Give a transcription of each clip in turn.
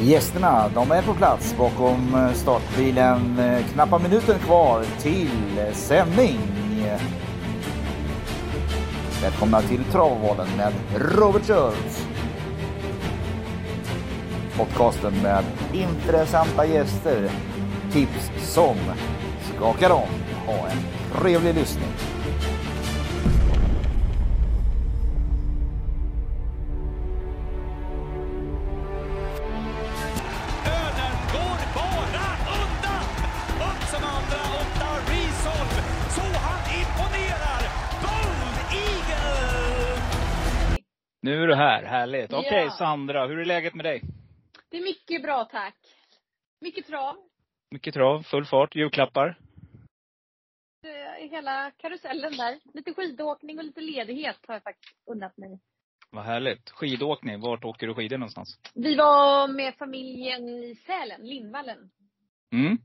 Gästerna, de är på plats bakom eh, startbilen. Eh, knappa minuten kvar till eh, sändning. Välkomna till Travvalen med Robert Schultz. Podcasten med intressanta gäster. Tips som skakar om. Ha en trevlig lyssning. Nu är du här, härligt. Ja. Okej Sandra, hur är läget med dig? Det är mycket bra tack. Mycket trav. Mycket trav, full fart, julklappar? Hela karusellen där. Lite skidåkning och lite ledighet har jag faktiskt unnat mig. Vad härligt. Skidåkning, vart åker du skidor någonstans? Vi var med familjen i Sälen, Lindvallen. Mm.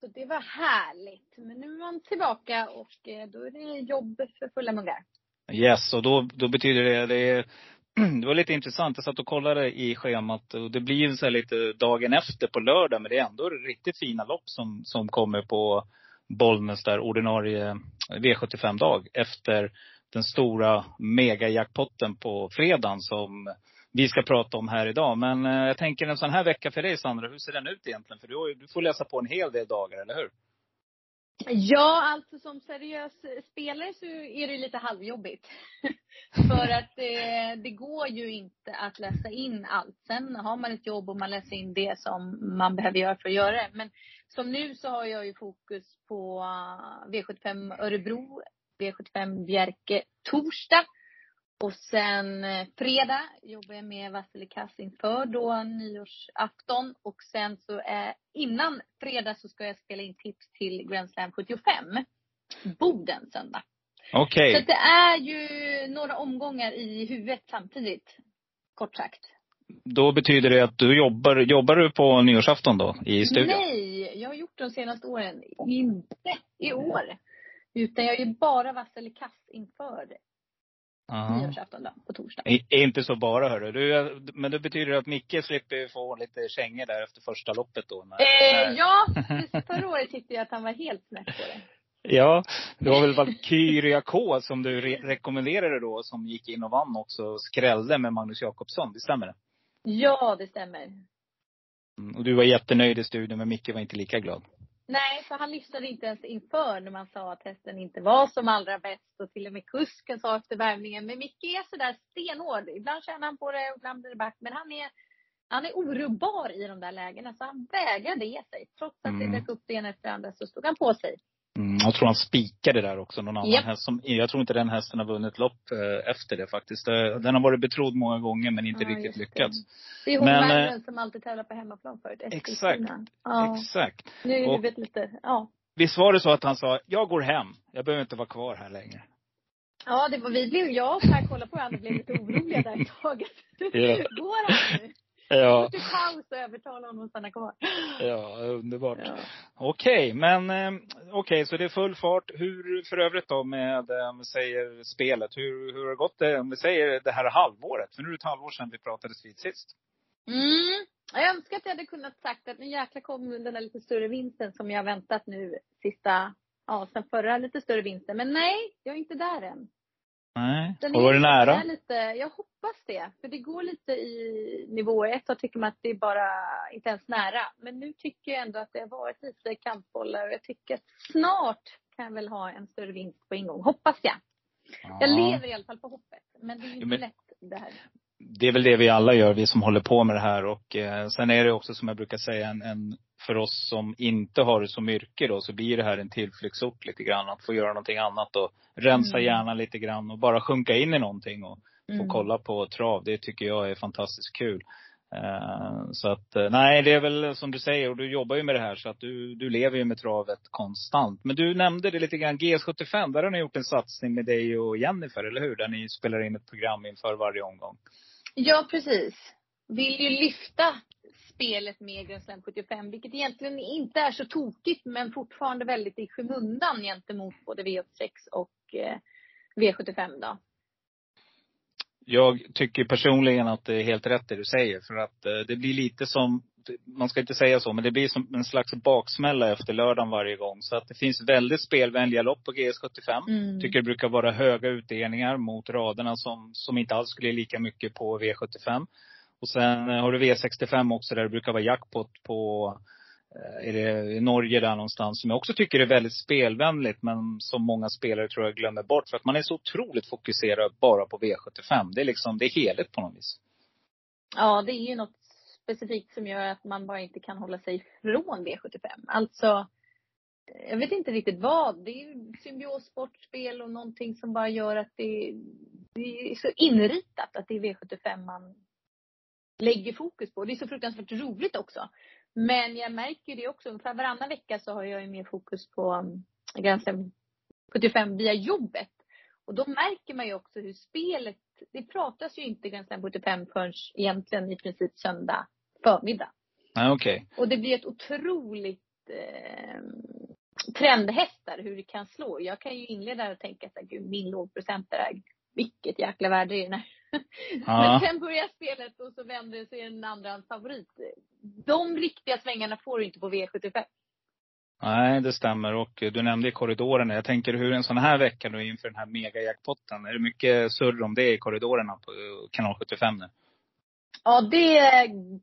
Så det var härligt. Men nu är man tillbaka och eh, då är det jobb för fulla muggar. Yes, och då, då betyder det, det, är- det var lite intressant. Jag satt och kollade i schemat och det blir ju så här lite dagen efter på lördag. Men det är ändå riktigt fina lopp som, som kommer på Bollnäs där, ordinarie eh, V75-dag. Efter den stora megajackpotten på fredagen som vi ska prata om här idag. Men eh, jag tänker en sån här vecka för dig Sandra, hur ser den ut egentligen? För du, har du får läsa på en hel del dagar, eller hur? Ja, alltså som seriös spelare så är det lite halvjobbigt. För att eh, det går ju inte att läsa in allt. Sen har man ett jobb och man läser in det som man behöver göra för att göra det. Men som nu så har jag ju fokus på eh, V75 Örebro, V75 Bjerke torsdag. Och sen eh, fredag jobbar jag med Vasselikass inför då nyårsafton. Och sen så är, innan fredag så ska jag spela in tips till Grand Slam 75. Boden söndag. Okej. Så att det är ju några omgångar i huvudet samtidigt. Kort sagt. Då betyder det att du jobbar, jobbar du på nyårsafton då, i studion? Nej, jag har gjort de senaste åren. Inte i år. Utan jag gör bara Vasselikass inför Aha. nyårsafton då, på torsdag. I- Inte så bara hörru. Du, men det betyder att Micke slipper få lite kängor där efter första loppet då? När, Eh, när- ja, förra året tyckte jag att han var helt snett på det. ja. Det var väl Valkyria K som du re- rekommenderade då, som gick in och vann också. och Skrällde med Magnus Jakobsson, det stämmer det? Ja, det stämmer. Mm, Och du var jättenöjd i studion, men Micke var inte lika glad. Nej, för han lyssnade inte ens inför när man sa att hästen inte var som allra bäst. Och till och med kusken sa efter värmningen, men Micke är sådär stenhård. Ibland tjänar han på det och ibland blir det back. Men han är, han är orubbar i de där lägena. Så han vägrade ge sig. Trots att Mm. det dök upp det ena efter det andra så stod han på sig. Mm, jag tror han spikade där också, någon annan Japp. häst. Som, jag tror inte den hästen har vunnit lopp eh, efter det faktiskt. Eh, Den har varit betrodd många gånger men inte Ja, riktigt lyckats. Det är hon Men, Värmdön som alltid tävlar på hemmaplan förut. Exakt. Ja, Exakt. nu är huvudet lite, ja. Visst var det så att han sa, jag går hem. Jag behöver inte vara kvar här längre. Ja, det var, vi blev, jag och Per kollade på varandra och blev lite oroliga där ett tag. Går han nu? Ja, Måste paus och övertala honom att stanna kvar. ja underbart. Ja. Okej, men eh, okej, så det är full fart. Hur för övrigt då med, eh, om vi säger spelet, hur, hur har det gått det, om vi säger det här halvåret? För nu är det ett halvår sedan vi pratades vid sist. Mm. Jag önskar att jag hade kunnat sagt att nu jäklar kom den där lite större vinsten som jag har väntat nu sista, ja sen förra lite större vinsten. Men nej, jag är inte där än. Nej. Den Och var det är- nära? lite, jag hoppas det. För det går lite i nivåer. Ett tag tycker man att det är bara inte ens nära. Men nu tycker jag ändå att det har varit lite kampbollar och jag tycker att snart kan jag väl ha en större vinst på ingång. Hoppas jag. Jag Ja. lever i alla fall på hoppet. Men det är ju Ja, inte men- lätt det här. Det är väl det vi alla gör, vi som håller på med det här. Och eh, sen är det också som jag brukar säga, en, en, för oss som inte har det som yrke då, så blir det här en tillflyktsort lite grann. Att få göra någonting annat och rensa Mm. hjärnan lite grann och bara sjunka in i någonting och få Mm. kolla på trav. Det tycker jag är fantastiskt kul. Eh, så att, eh, nej det är väl som du säger, och du jobbar ju med det här så att du, du lever ju med travet konstant. Men du nämnde det lite grann, GS75, där har ni gjort en satsning med dig och Jennifer, eller hur? Där ni spelar in ett program inför varje omgång. Ja, precis. Vill ju lyfta spelet med Grand Slam 75, vilket egentligen inte är så tokigt, men fortfarande väldigt i skymundan gentemot både V86 och eh, V75 då jag tycker personligen att det är helt rätt det du säger. För att eh, det blir lite som, man ska inte säga så, men det blir som en slags baksmälla efter lördagen varje gång. Så att det finns väldigt spelvänliga lopp på GS75. Mm. Tycker det brukar vara höga utdelningar mot raderna som, som inte alls skulle lika mycket på V75. Och sen har du V65 också där det brukar vara jackpot på Eh, är det i Norge där någonstans, som jag också tycker är väldigt spelvänligt, men som många spelare tror jag glömmer bort. För att man är så otroligt fokuserad bara på V75. Det är liksom, det är heligt på något vis. Ja, det är ju något specifikt som gör att man bara inte kan hålla sig ifrån V75. Alltså, jag vet inte riktigt vad. Det är ju symbiossportspel och någonting som bara gör att det, det är så inritat att det är V75 man lägger fokus på. Det är så fruktansvärt roligt också. Men jag märker det också. Ungefär varannan vecka så har jag ju mer fokus på um, gränsen 75 via jobbet. Och då märker man ju också hur spelet, det pratas ju inte gränsen 75 förrän egentligen i princip söndag förmiddag. Okej. Okay. Och det blir ett otroligt eh, trendhästar hur det kan slå. Jag kan ju inleda och tänka så här, gud min lågprocentare, vilket jäkla värde är det Ja. Men sen börjar spelet och så vänder det sig en andra favorit. De riktiga svängarna får du inte på V75. Nej, det stämmer. Och du nämnde i korridorerna. Jag tänker hur en sån här vecka nu inför den här megajackpotten. Är det mycket surr om det i korridorerna på kanal 75 nu? Ja, det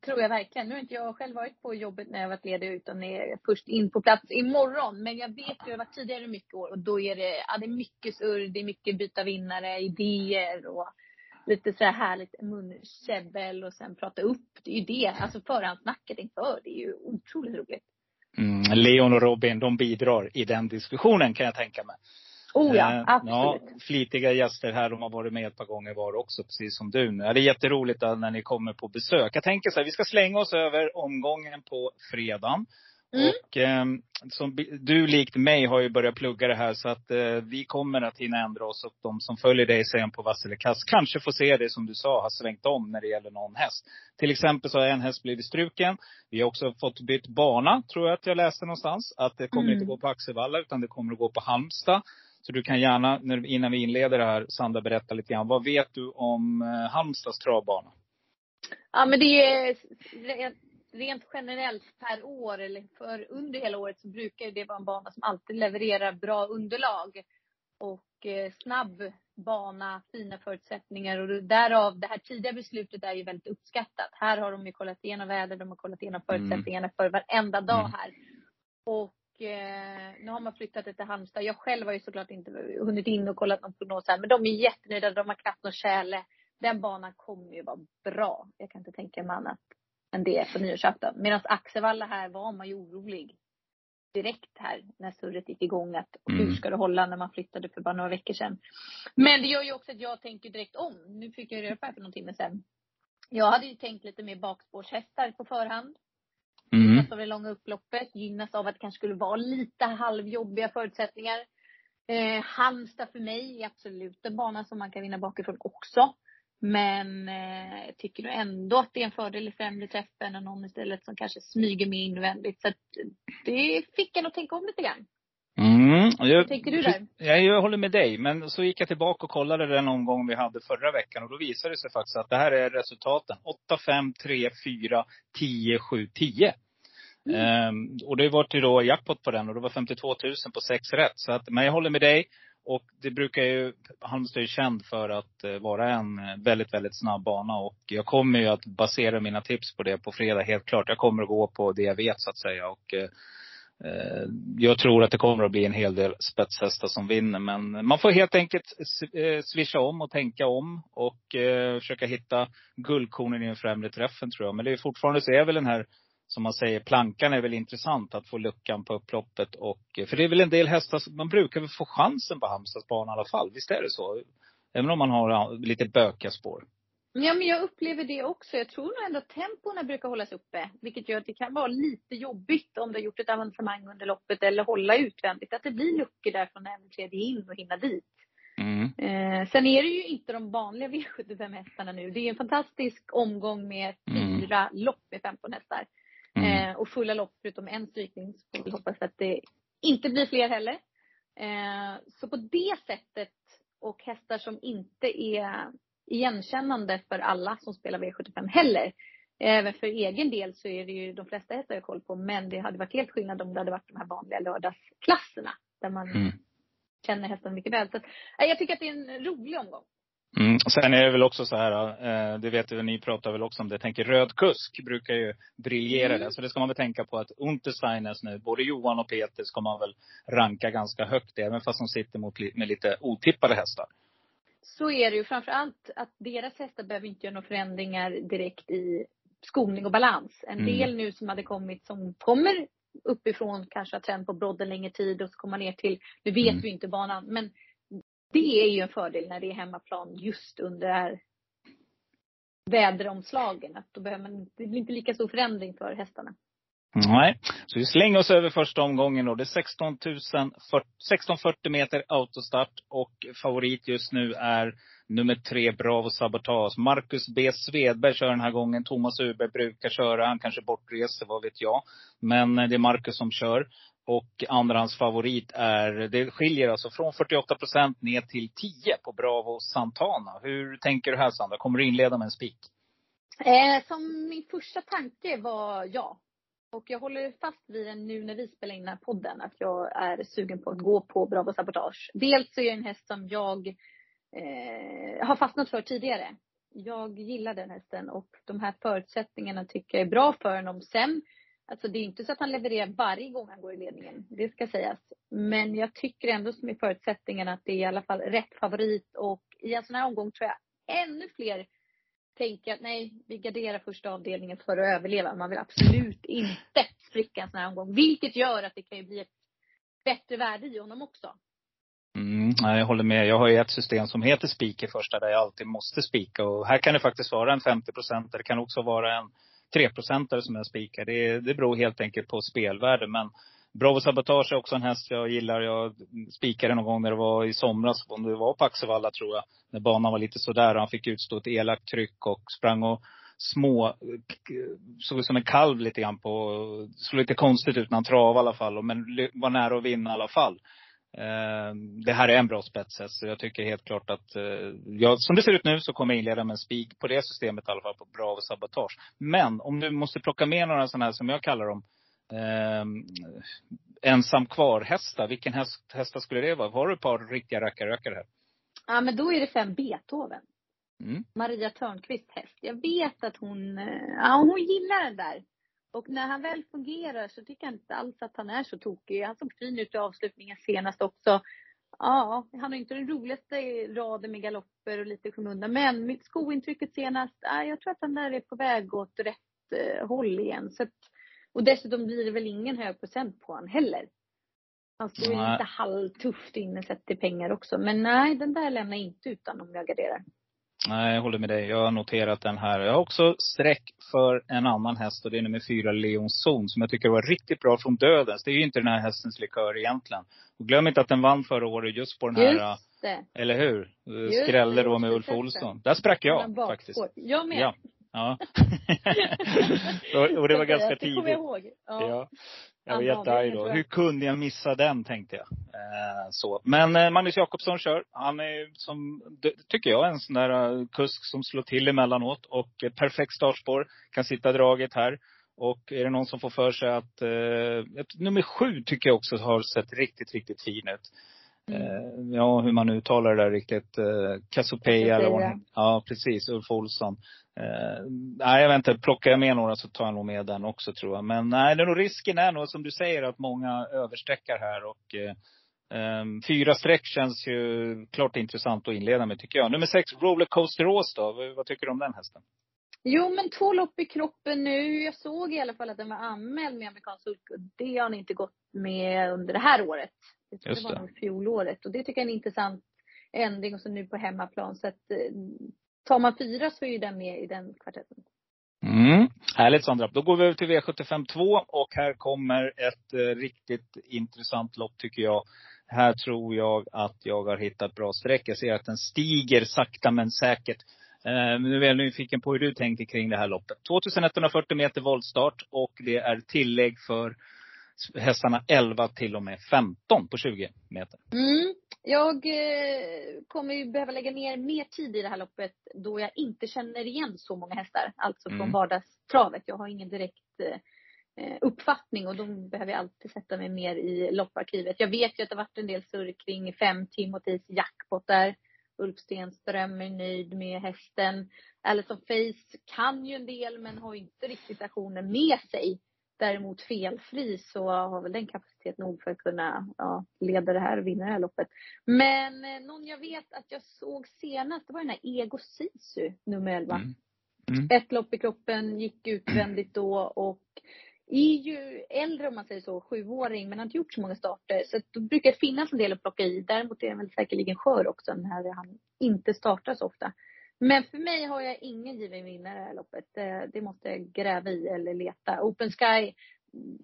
tror jag verkligen. Nu har inte jag själv varit på jobbet när jag varit ledig utan är först in på plats imorgon. Men jag vet ju, jag har varit tidigare mycket år och då är det, ja, det är mycket surr, det är mycket byta vinnare, idéer och lite så här härligt munkäbbel och sen prata upp. Det är ju det, alltså förhandsnacket inför. Det är ju otroligt roligt. Mm, Leon och Robin, de bidrar i den diskussionen kan jag tänka mig. Oh ja, absolut. Ja, flitiga gäster här. De har varit med ett par gånger var också, precis som du. Det är jätteroligt när ni kommer på besök. Jag tänker så här, vi ska slänga oss över omgången på fredagen. Mm. Och eh, som du likt mig har ju börjat plugga det här så att eh, vi kommer att hinna ändra oss. Och de som följer dig sen på Vasselikass kanske får se det som du sa har svängt om när det gäller någon häst. Till exempel så har en häst blivit struken. Vi har också fått bytt bana, tror jag att jag läste någonstans. Att det kommer mm. inte gå på Axevalla utan det kommer att gå på Halmstad. Så du kan gärna, innan vi inleder det här, Sandra, berätta lite grann. Vad vet du om eh, Halmstads travbana? Ja men det är rent generellt per år eller för under hela året så brukar det vara en bana som alltid levererar bra underlag. Och eh, snabb bana, fina förutsättningar och därav det här tidiga beslutet är ju väldigt uppskattat. Här har de ju kollat igenom väder, de har kollat igenom mm. förutsättningarna mm. för varenda dag mm. här. Och eh, nu har man flyttat det till Halmstad. Jag själv har ju såklart inte hunnit in och kollat någon prognos här, men de är jättenöjda. De har knappt någon tjäle. Den banan kommer ju vara bra. Jag kan inte tänka mig annat än det på nyårsafton. Medan Axevalla här var man ju orolig direkt här när surret gick igång att mm. hur ska det hålla när man flyttade för bara några veckor sedan. Men det gör ju också att jag tänker direkt om. Nu fick jag reda på för någon timme sedan. Jag hade ju tänkt lite mer bakspårshästar på förhand. Mm. Gynnas av det långa upploppet, gynnas av att det kanske skulle vara lite halvjobbiga förutsättningar. Eh, Halmstad för mig är absolut en bana som man kan vinna bakifrån också. Men eh, tycker du ändå att det är en fördel i främre träffen än någon istället som kanske smyger med invändigt. Så att det fick en att tänka om lite grann. Mm, jag, Hur tänker du där? Jag, jag håller med dig. Men så gick jag tillbaka och kollade den omgång vi hade förra veckan. Och då visade det sig faktiskt att det här är resultaten. 8, 5, 3, 4, 10, 7, 10. Mm. Um, och det var ju då jackpot på den och det var 52 000 på sex rätt. Så att, men jag håller med dig. Och det brukar ju, Halmstad är ju känd för att eh, vara en eh, väldigt, väldigt snabb bana. Och jag kommer ju att basera mina tips på det på fredag, helt klart. Jag kommer att gå på det jag vet så att säga. Och eh, eh jag tror att det kommer att bli en hel del spetshästar som vinner. Men man får helt enkelt swisha om och tänka om. Och eh, försöka hitta guldkornen i den främre träffen tror jag. Men det är fortfarande så är väl den här som man säger, plankan är väl intressant att få luckan på upploppet. Och, för det är väl en del hästar, man brukar väl få chansen på Halmstads bana i alla fall. Visst är det så? Även om man har lite bökiga spår. Ja, men jag upplever det också. Jag tror nog ändå att tempona brukar hållas uppe. Vilket gör att det kan vara lite jobbigt om du har gjort ett avancemang under loppet eller hålla utvändigt. Att det blir luckor där från även tredje in och hinna dit. Mm. Eh, sen är det ju inte de vanliga V75-hästarna nu. Det är en fantastisk omgång med mm. fyra mm. lopp med 15 hästar. Mm. Eh, och fulla lopp förutom en strykning. Så får vi hoppas att det inte blir fler heller. Eh, så på det sättet och hästar som inte är igenkännande för alla som spelar V75 heller. Även för egen del så är det ju de flesta hästar jag har koll på. Men det hade varit helt skillnad om det hade varit de här vanliga lördagsklasserna. Där man Mm. känner hästen mycket väl. Så att, jag tycker att det är en rolig omgång. Mm. Sen är det väl också så här, eh, det vet du, ni pratar väl också om det. Tänker röd kusk brukar ju briljera Mm. där. Så det ska man väl tänka på att Untersteiners nu, både Johan och Peter ska man väl ranka ganska högt. Även fast de sitter mot, med lite otippade hästar. Så är det ju. Framförallt att deras hästar behöver inte göra några förändringar direkt i skolning och balans. En Mm. del nu som hade kommit som kommer uppifrån kanske har tränat på brodden längre tid och så kommer ner till, nu vet Mm. vi inte banan, men det är ju en fördel när det är hemmaplan just under det här väderomslagen. Att då behöver man, det blir inte lika stor förändring för hästarna. Nej. Så vi slänger oss över första omgången då. Det är 16 000, 1640 meter autostart. Och favorit just nu är nummer tre, Bravo Sabotage. Marcus B Svedberg kör den här gången. Thomas Uberg brukar köra. Han kanske bortreser, vad vet jag. Men eh, det är Marcus som kör. Och andrahands favorit är, det skiljer alltså från 48 procent ner till 10 på Bravo Santana. Hur tänker du här Sandra? Kommer du inleda med en spik? Eh, som min första tanke var ja. Och jag håller fast vid den nu när vi spelar in den här podden. Att jag är sugen på att gå på Bravo Sabotage. Dels så är det en häst som jag eh, har fastnat för tidigare. Jag gillar den hästen och de här förutsättningarna tycker jag är bra för honom. Sen, alltså det är inte så att han levererar varje gång han går i ledningen. Det ska sägas. Men jag tycker ändå som i förutsättningarna att det är i alla fall rätt favorit. Och i en sån här omgång tror jag ännu fler tänker att nej, vi garderar första avdelningen för att överleva. Man vill absolut inte spricka en sån här omgång. Vilket gör att det kan ju bli ett bättre värde i honom också. Mm, jag håller med. Jag har ju ett system som heter spik i första där jag alltid måste spika. Och här kan det faktiskt vara en 50 procent. Det kan också vara en treprocentare som jag spikar. Det, det beror helt enkelt på spelvärde. Men Bravo Sabotage är också en häst jag gillar. Jag spikade någon gång när det var i somras. Om det var på Axevalla tror jag. När banan var lite sådär och han fick utstå ett elakt tryck och sprang och små, såg ut som en kalv lite grann på, såg lite konstigt ut när han travade i alla fall. Men var nära att vinna i alla fall. Eh, det här är en bra spetshäst. Så jag tycker helt klart att, eh, jag, som det ser ut nu så kommer jag inleda med en spik på det systemet i alla fall, på Bravo Sabotage. Men om du måste plocka med några sådana här, som jag kallar dem, eh, ensam kvar-hästar. Vilken häst, hästar skulle det vara? Har du ett par riktiga rackarrökare här? Ja, men då är det fem Beethoven. Mm. Maria Törnqvist häst. Jag vet att hon, eh, ja hon gillar den där. Och när han väl fungerar så tycker jag inte alls att han är så tokig. Han såg fin ut i avslutningen senast också. Ja, han har inte den roligaste raden med galopper och lite skymundan. Men mitt skointrycket senast, ja, jag tror att han där är på väg åt rätt eh, håll igen. Så att, och dessutom blir det väl ingen hög procent på han heller. Han står ju lite halvtufft inne sett till pengar också. Men nej, den där lämnar jag inte utan om jag garderar. Nej, jag håller med dig. Jag har noterat den här. Jag har också streck för en annan häst och det är nummer fyra, Leon Zon, som jag tycker var riktigt bra från dödens. Det är ju inte den här hästens likör egentligen. Och glöm inte att den vann förra året just på den här, Just det. eller hur? Just Skrällde då med Ulf. Olsson. Där sprack jag faktiskt. Jag med. Ja. Ja. och, det var ganska Det kommer jag tidigt. ihåg. Ja. Ja. Jag var jättearg då. Hur kunde jag missa den, tänkte jag. Eh, så. Men eh, Magnus Jakobsson kör. Han är, som, tycker jag, en sån där eh, kusk som slår till emellanåt. Och eh, perfekt startspår. Kan sitta draget här. Och är det någon som får för sig att, eh, ett, nummer sju tycker jag också har sett riktigt, riktigt fin ut. Mm. Eh, ja, hur man uttalar det där riktigt. Eh, Cassiopeia eller vad Ja, precis. Ulf Olsson. Eh, nej, jag vet inte. Plockar jag med några så tar jag nog med den också tror jag. Men nej, det är nog risken är nog som du säger att många översträckar här och eh, ehm, fyra streck känns ju klart intressant att inleda med tycker jag. Nummer sex, Rollercoaster Ås då. Vad- tycker du om den hästen? Jo, men två lopp i kroppen nu. Jag såg i alla fall att den var anmäld med amerikansk sulk. och Det har han inte gått med under det här året. Jag tror Just det var nog fjolåret. Och det tycker jag är en intressant ändring. Och så nu på hemmaplan. Så att eh, tar man fyra så är ju den med i den kvartetten. Mm. Härligt Sandra. Då går vi över till V75 2 och här kommer ett eh, riktigt intressant lopp tycker jag. Här tror jag att jag har hittat bra streck. Jag ser att den stiger sakta men säkert. Eh, nu är jag nyfiken på hur du tänker kring det här loppet. 2140 meter voltstart och det är tillägg för hästarna 11 till och med 15 på 20 meter. Mm. Jag eh, kommer ju behöva lägga ner mer tid i det här loppet då jag inte känner igen så många hästar. Alltså från Mm. vardagstravet. Jag har ingen direkt eh, uppfattning och då behöver jag alltid sätta mig mer i lopparkivet. Jag vet ju att det har varit en del surr kring fem Timothys jackpot där. Ulf Stenström är nöjd med hästen. Alison Face kan ju en del men har inte riktigt aktionen med sig. Däremot felfri så har väl den kapacitet nog för att kunna ja, leda det här och vinna det här loppet. Men eh, någon jag vet att jag såg senast, det var den här Ego Sisu, nummer 11. Mm. Mm. Ett lopp i kroppen, gick utvändigt då och är ju äldre om man säger så, sjuåring, men har inte gjort så många starter. Så då brukar det finnas en del att plocka i. Däremot är den väl säkerligen skör också när han inte startar så ofta. Men för mig har jag ingen given vinnare i det här loppet. Det, det måste jag gräva i eller leta. Open Sky,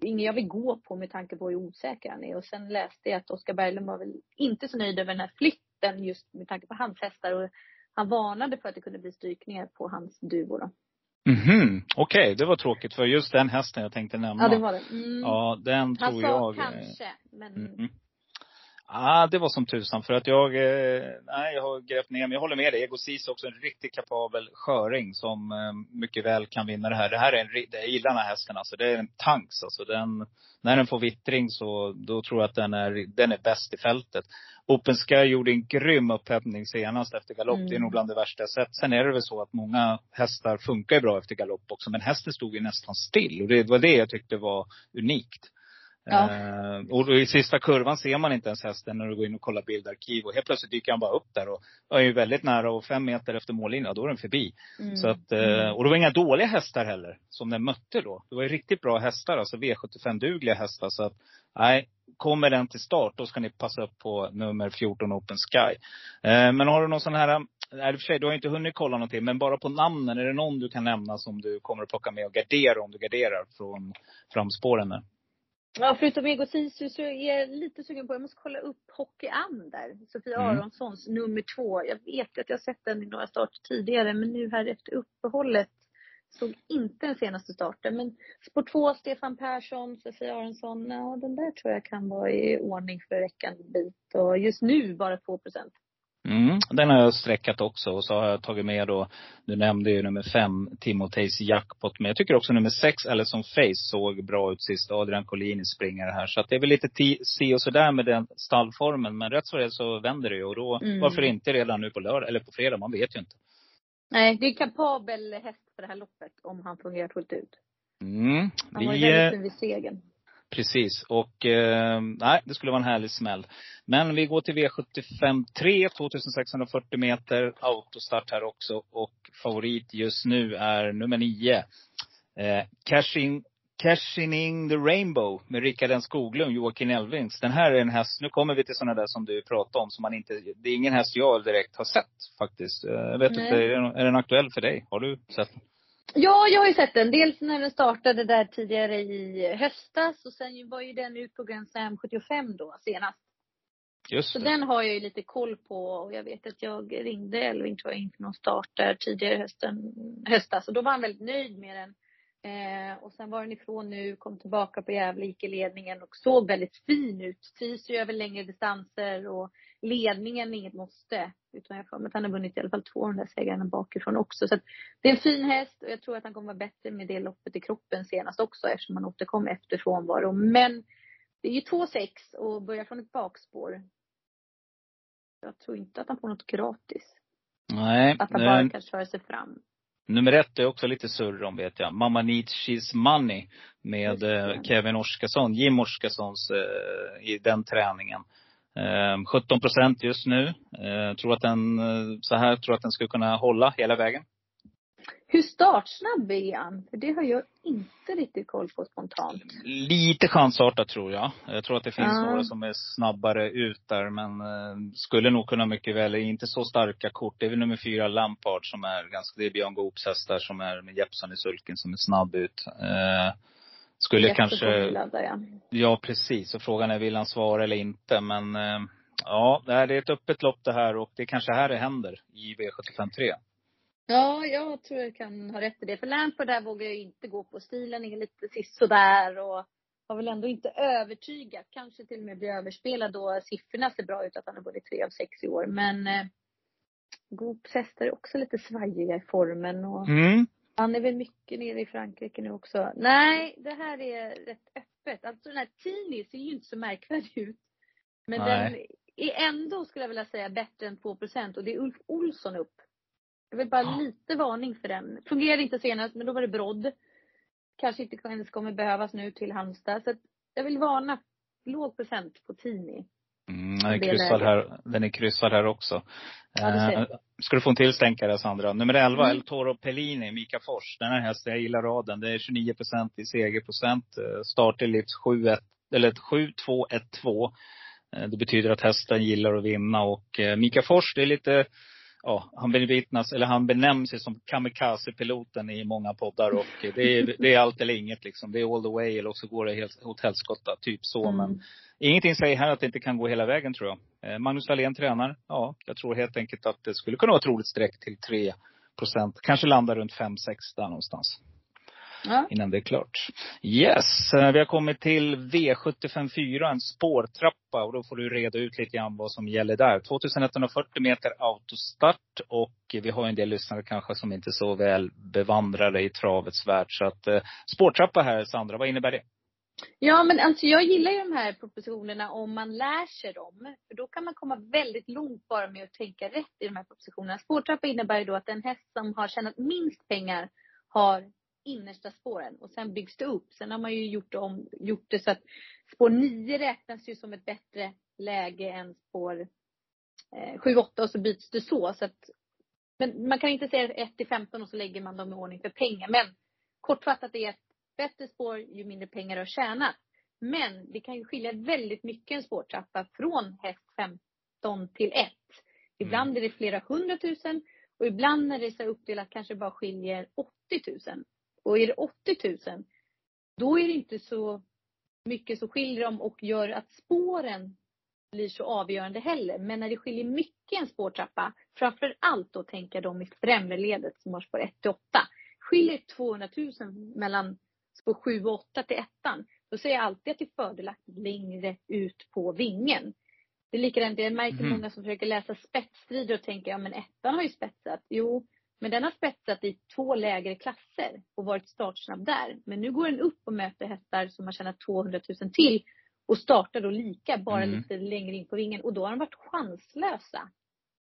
ingen jag vill gå på med tanke på hur osäker han är. Och sen läste jag att Oskar Berglund var väl inte så nöjd över den här flytten just med tanke på hans hästar. Och han varnade för att det kunde bli strykningar på hans duo då. Mhm. Okej, det var tråkigt för just den hästen jag tänkte nämna. Ja, det var det. Mm. Ja, den han tror sa jag. eh, kanske, men Mm. Ah, det var som tusan. För att jag, eh, nej, jag har grävt ner mig. Jag håller med dig. Ego är också en riktigt kapabel sköring som eh, mycket väl kan vinna det här. Det här är en, jag gillar den här hästen alltså. Det är en tanks alltså. Den, när den får vittring så, då tror jag att den är, den är bäst i fältet. Open Sky gjorde en grym upphämtning senast efter galopp. Mm. Det är nog bland det värsta jag sett. Sen är det väl så att många hästar funkar bra efter galopp också. Men hästen stod ju nästan still. Och det var det jag tyckte var unikt. Ja. Eh, och i sista kurvan ser man inte ens hästen när du går in och kollar bildarkiv. Och helt plötsligt dyker han bara upp där och är ju väldigt nära och fem meter efter mållinjen, då är den förbi. mm. Så att, eh, och det var inga dåliga hästar heller, som den mötte då. Det var ju riktigt bra hästar, alltså V75-dugliga hästar. Så att, nej, kommer den till start, då ska ni passa upp på nummer 14 Open Sky. Eh, men har du någon sån här, nej i och för sig, du har inte hunnit kolla någonting, men bara på namnen, är det någon du kan nämna som du kommer att plocka med och gardera om du garderar från framspåren? där? Ja, förutom Ego Sisu så är jag lite sugen på, jag måste kolla upp Hockey Am där. Sofia Mm. Aronssons nummer två. Jag vet att jag har sett den i några starter tidigare, men nu här efter uppehållet såg inte den senaste starten. Men spår två, Stefan Persson, Sofia Aronsson, ja den där tror jag kan vara i ordning för veckans bit. Och just nu bara 2 procent. Mm, den har jag sträckat också. Och så har jag tagit med då, du nämnde ju nummer fem, Timoteys jackpot. Men jag tycker också nummer sex, Ellison Face, såg bra ut sist. Adrian Collini springer här. Så att det är väl lite si och sådär med den stallformen. Men rätt så det så vänder det ju. Och då, Mm. varför inte redan nu på lördag, eller på fredag? Man vet ju inte. Nej, det är kapabel häst för det här loppet om han fungerar fullt ut. Mm, Han var ju vi, eh, väldigt fin vid segern. Precis. Och eh, nej, det skulle vara en härlig smäll. Men vi går till V75 3, 2640 meter. Autostart här också. Och favorit just nu är nummer 9. Eh, Cashing, Cashing in the Rainbow med Rickard N Skoglund, Joakim Elvings. Den här är en häst, nu kommer vi till sådana där som du pratade om, som man inte, det är ingen häst jag direkt har sett faktiskt. Eh, Jag vet Nej. inte, är den, är den aktuell för dig? Har du sett den? Ja, jag har ju sett den. Dels när den startade där tidigare i höstas och sen var ju den ut på Grand Slam 75 då senast. Just Så det. den har jag ju lite koll på och jag vet att jag ringde Elving tror jag inför någon start där tidigare hösten, höstas och då var han väldigt nöjd med den. Eh, och sen var den ifrån nu, kom tillbaka på Gävle, gick i ledningen och såg väldigt fin ut. Trivs ju över längre distanser och ledningen är inget måste. Utan jag får att han har vunnit i alla fall två av de där segrarna bakifrån också. Så att det är en fin häst och jag tror att han kommer vara bättre med det loppet i kroppen senast också eftersom han återkom efter frånvaro. Men det är ju 2-6 och börjar från ett bakspår. Jag tror inte att han får något gratis. Nej. Att han bara kan köra sig fram. Nummer ett är också lite surr om vet jag. Mamma Needs She's Money. Med eh, Kevin Oskarsson, Jim Oskarssons eh, i den träningen. Eh, 17 procent just nu. Eh, tror att den, eh, så här, tror att den skulle kunna hålla hela vägen. Hur startsnabb är han? För det har jag inte riktigt koll på spontant. Lite chansartat tror jag. Jag tror att det finns Ja. några som är snabbare ut där. Men eh, skulle nog kunna mycket väl, inte så starka kort. Det är väl nummer fyra Lampard som är ganska, det är Björn Goops hästar som är med Jeppson i sulken som är snabb ut. Eh, skulle kanske Jättepopulär, ja. Ja, precis. Och frågan är, vill han svara eller inte? Men eh, ja, det är ett öppet lopp det här och det är kanske här det händer i V75 3. Ja, jag tror jag kan ha rätt i det. För Lampard där vågar jag inte gå på. Stilen är lite sisådär och har väl ändå inte övertygat. Kanske till och med blir överspelad då siffrorna ser bra ut att han har vunnit tre av sex i år. Men eh, Goops hästar är också lite svajiga i formen och Mm. han är väl mycket nere i Frankrike nu också. Nej, det här är rätt öppet. Alltså den här Tini ser ju inte så märkvärdig ut. Men Nej. den är ändå, skulle jag vilja säga, bättre än 2% och det är Ulf Olsson upp. Jag vill bara lite varning för den. Fungerade inte senast, men då var det brodd. Kanske inte ens kommer behövas nu till Halmstad. Så att jag vill varna låg procent på Tini. Mm, den, är kryssad här, den är kryssad här också. Ja. Eh, ska du få en till stänkare Sandra. Nummer 11, Mm. El Toro Pellini, Mika Fors. Den här hästen, jag gillar raden. Det är 29 procent i segerprocent. Eh, Start i livs 7-1, eller 7-2-1-2. Eh, Det betyder att hästen gillar att vinna och eh, Mika Fors, det är lite Ja, han bevittnas, eller han benämns ju som kamikaze-piloten i många poddar och det är, det är allt eller inget liksom. Det är all the way eller också går det helt åt helskotta, typ så. Men Mm. Ingenting säger här att det inte kan gå hela vägen tror jag. Eh, Magnus Wallén tränar. Ja, jag tror helt enkelt att det skulle kunna vara ett roligt streck till 3 procent. Kanske landar runt 5-6 där någonstans. Ja. Innan det är klart. Yes, eh, vi har kommit till V754, en spårtrappa. Och då får du reda ut lite grann vad som gäller där. 2140 meter autostart. Och vi har en del lyssnare kanske som inte är så väl bevandrade i travets värld. Så att eh, spårtrappa här Sandra, vad innebär det? Ja, men alltså jag gillar ju de här propositionerna om man lär sig dem. För då kan man komma väldigt långt bara med att tänka rätt i de här propositionerna. Spårtrappa innebär ju då att den häst som har tjänat minst pengar har innersta spåren och sen byggs det upp. Sen har man ju gjort, om, gjort det så att spår 9 räknas ju som ett bättre läge än spår eh, 7, 8 och så byts det så. så att, men man kan inte säga 1 till 15 och så lägger man dem i ordning för pengar. Men kortfattat är att bättre spår ju mindre pengar du har tjänat. Men det kan ju skilja väldigt mycket en spårtrappa från häst 15 till 1. Ibland är det flera hundratusen och ibland är det så uppdelat kanske bara skiljer 80 000. Och är det 80 000 då är det inte så mycket som skiljer dem och gör att spåren blir så avgörande heller. Men när det skiljer mycket en spårtrappa, framför allt då tänker jag de i främre ledet som har spår 1 till 8. Skiljer 200 000 mellan spår 7 och 8 till 1 då säger jag alltid att det är fördelaktigt längre ut på vingen. Det är likadant, jag märker Mhm. många som försöker läsa spetsstrider och tänker, ja men ettan har ju spetsat. Jo, men den har spetsat i två lägre klasser och varit startsnabb där. Men nu går den upp och möter hästar som har tjänat 200 000 till och startar då lika, bara Mm. lite längre in på vingen. Och då har de varit chanslösa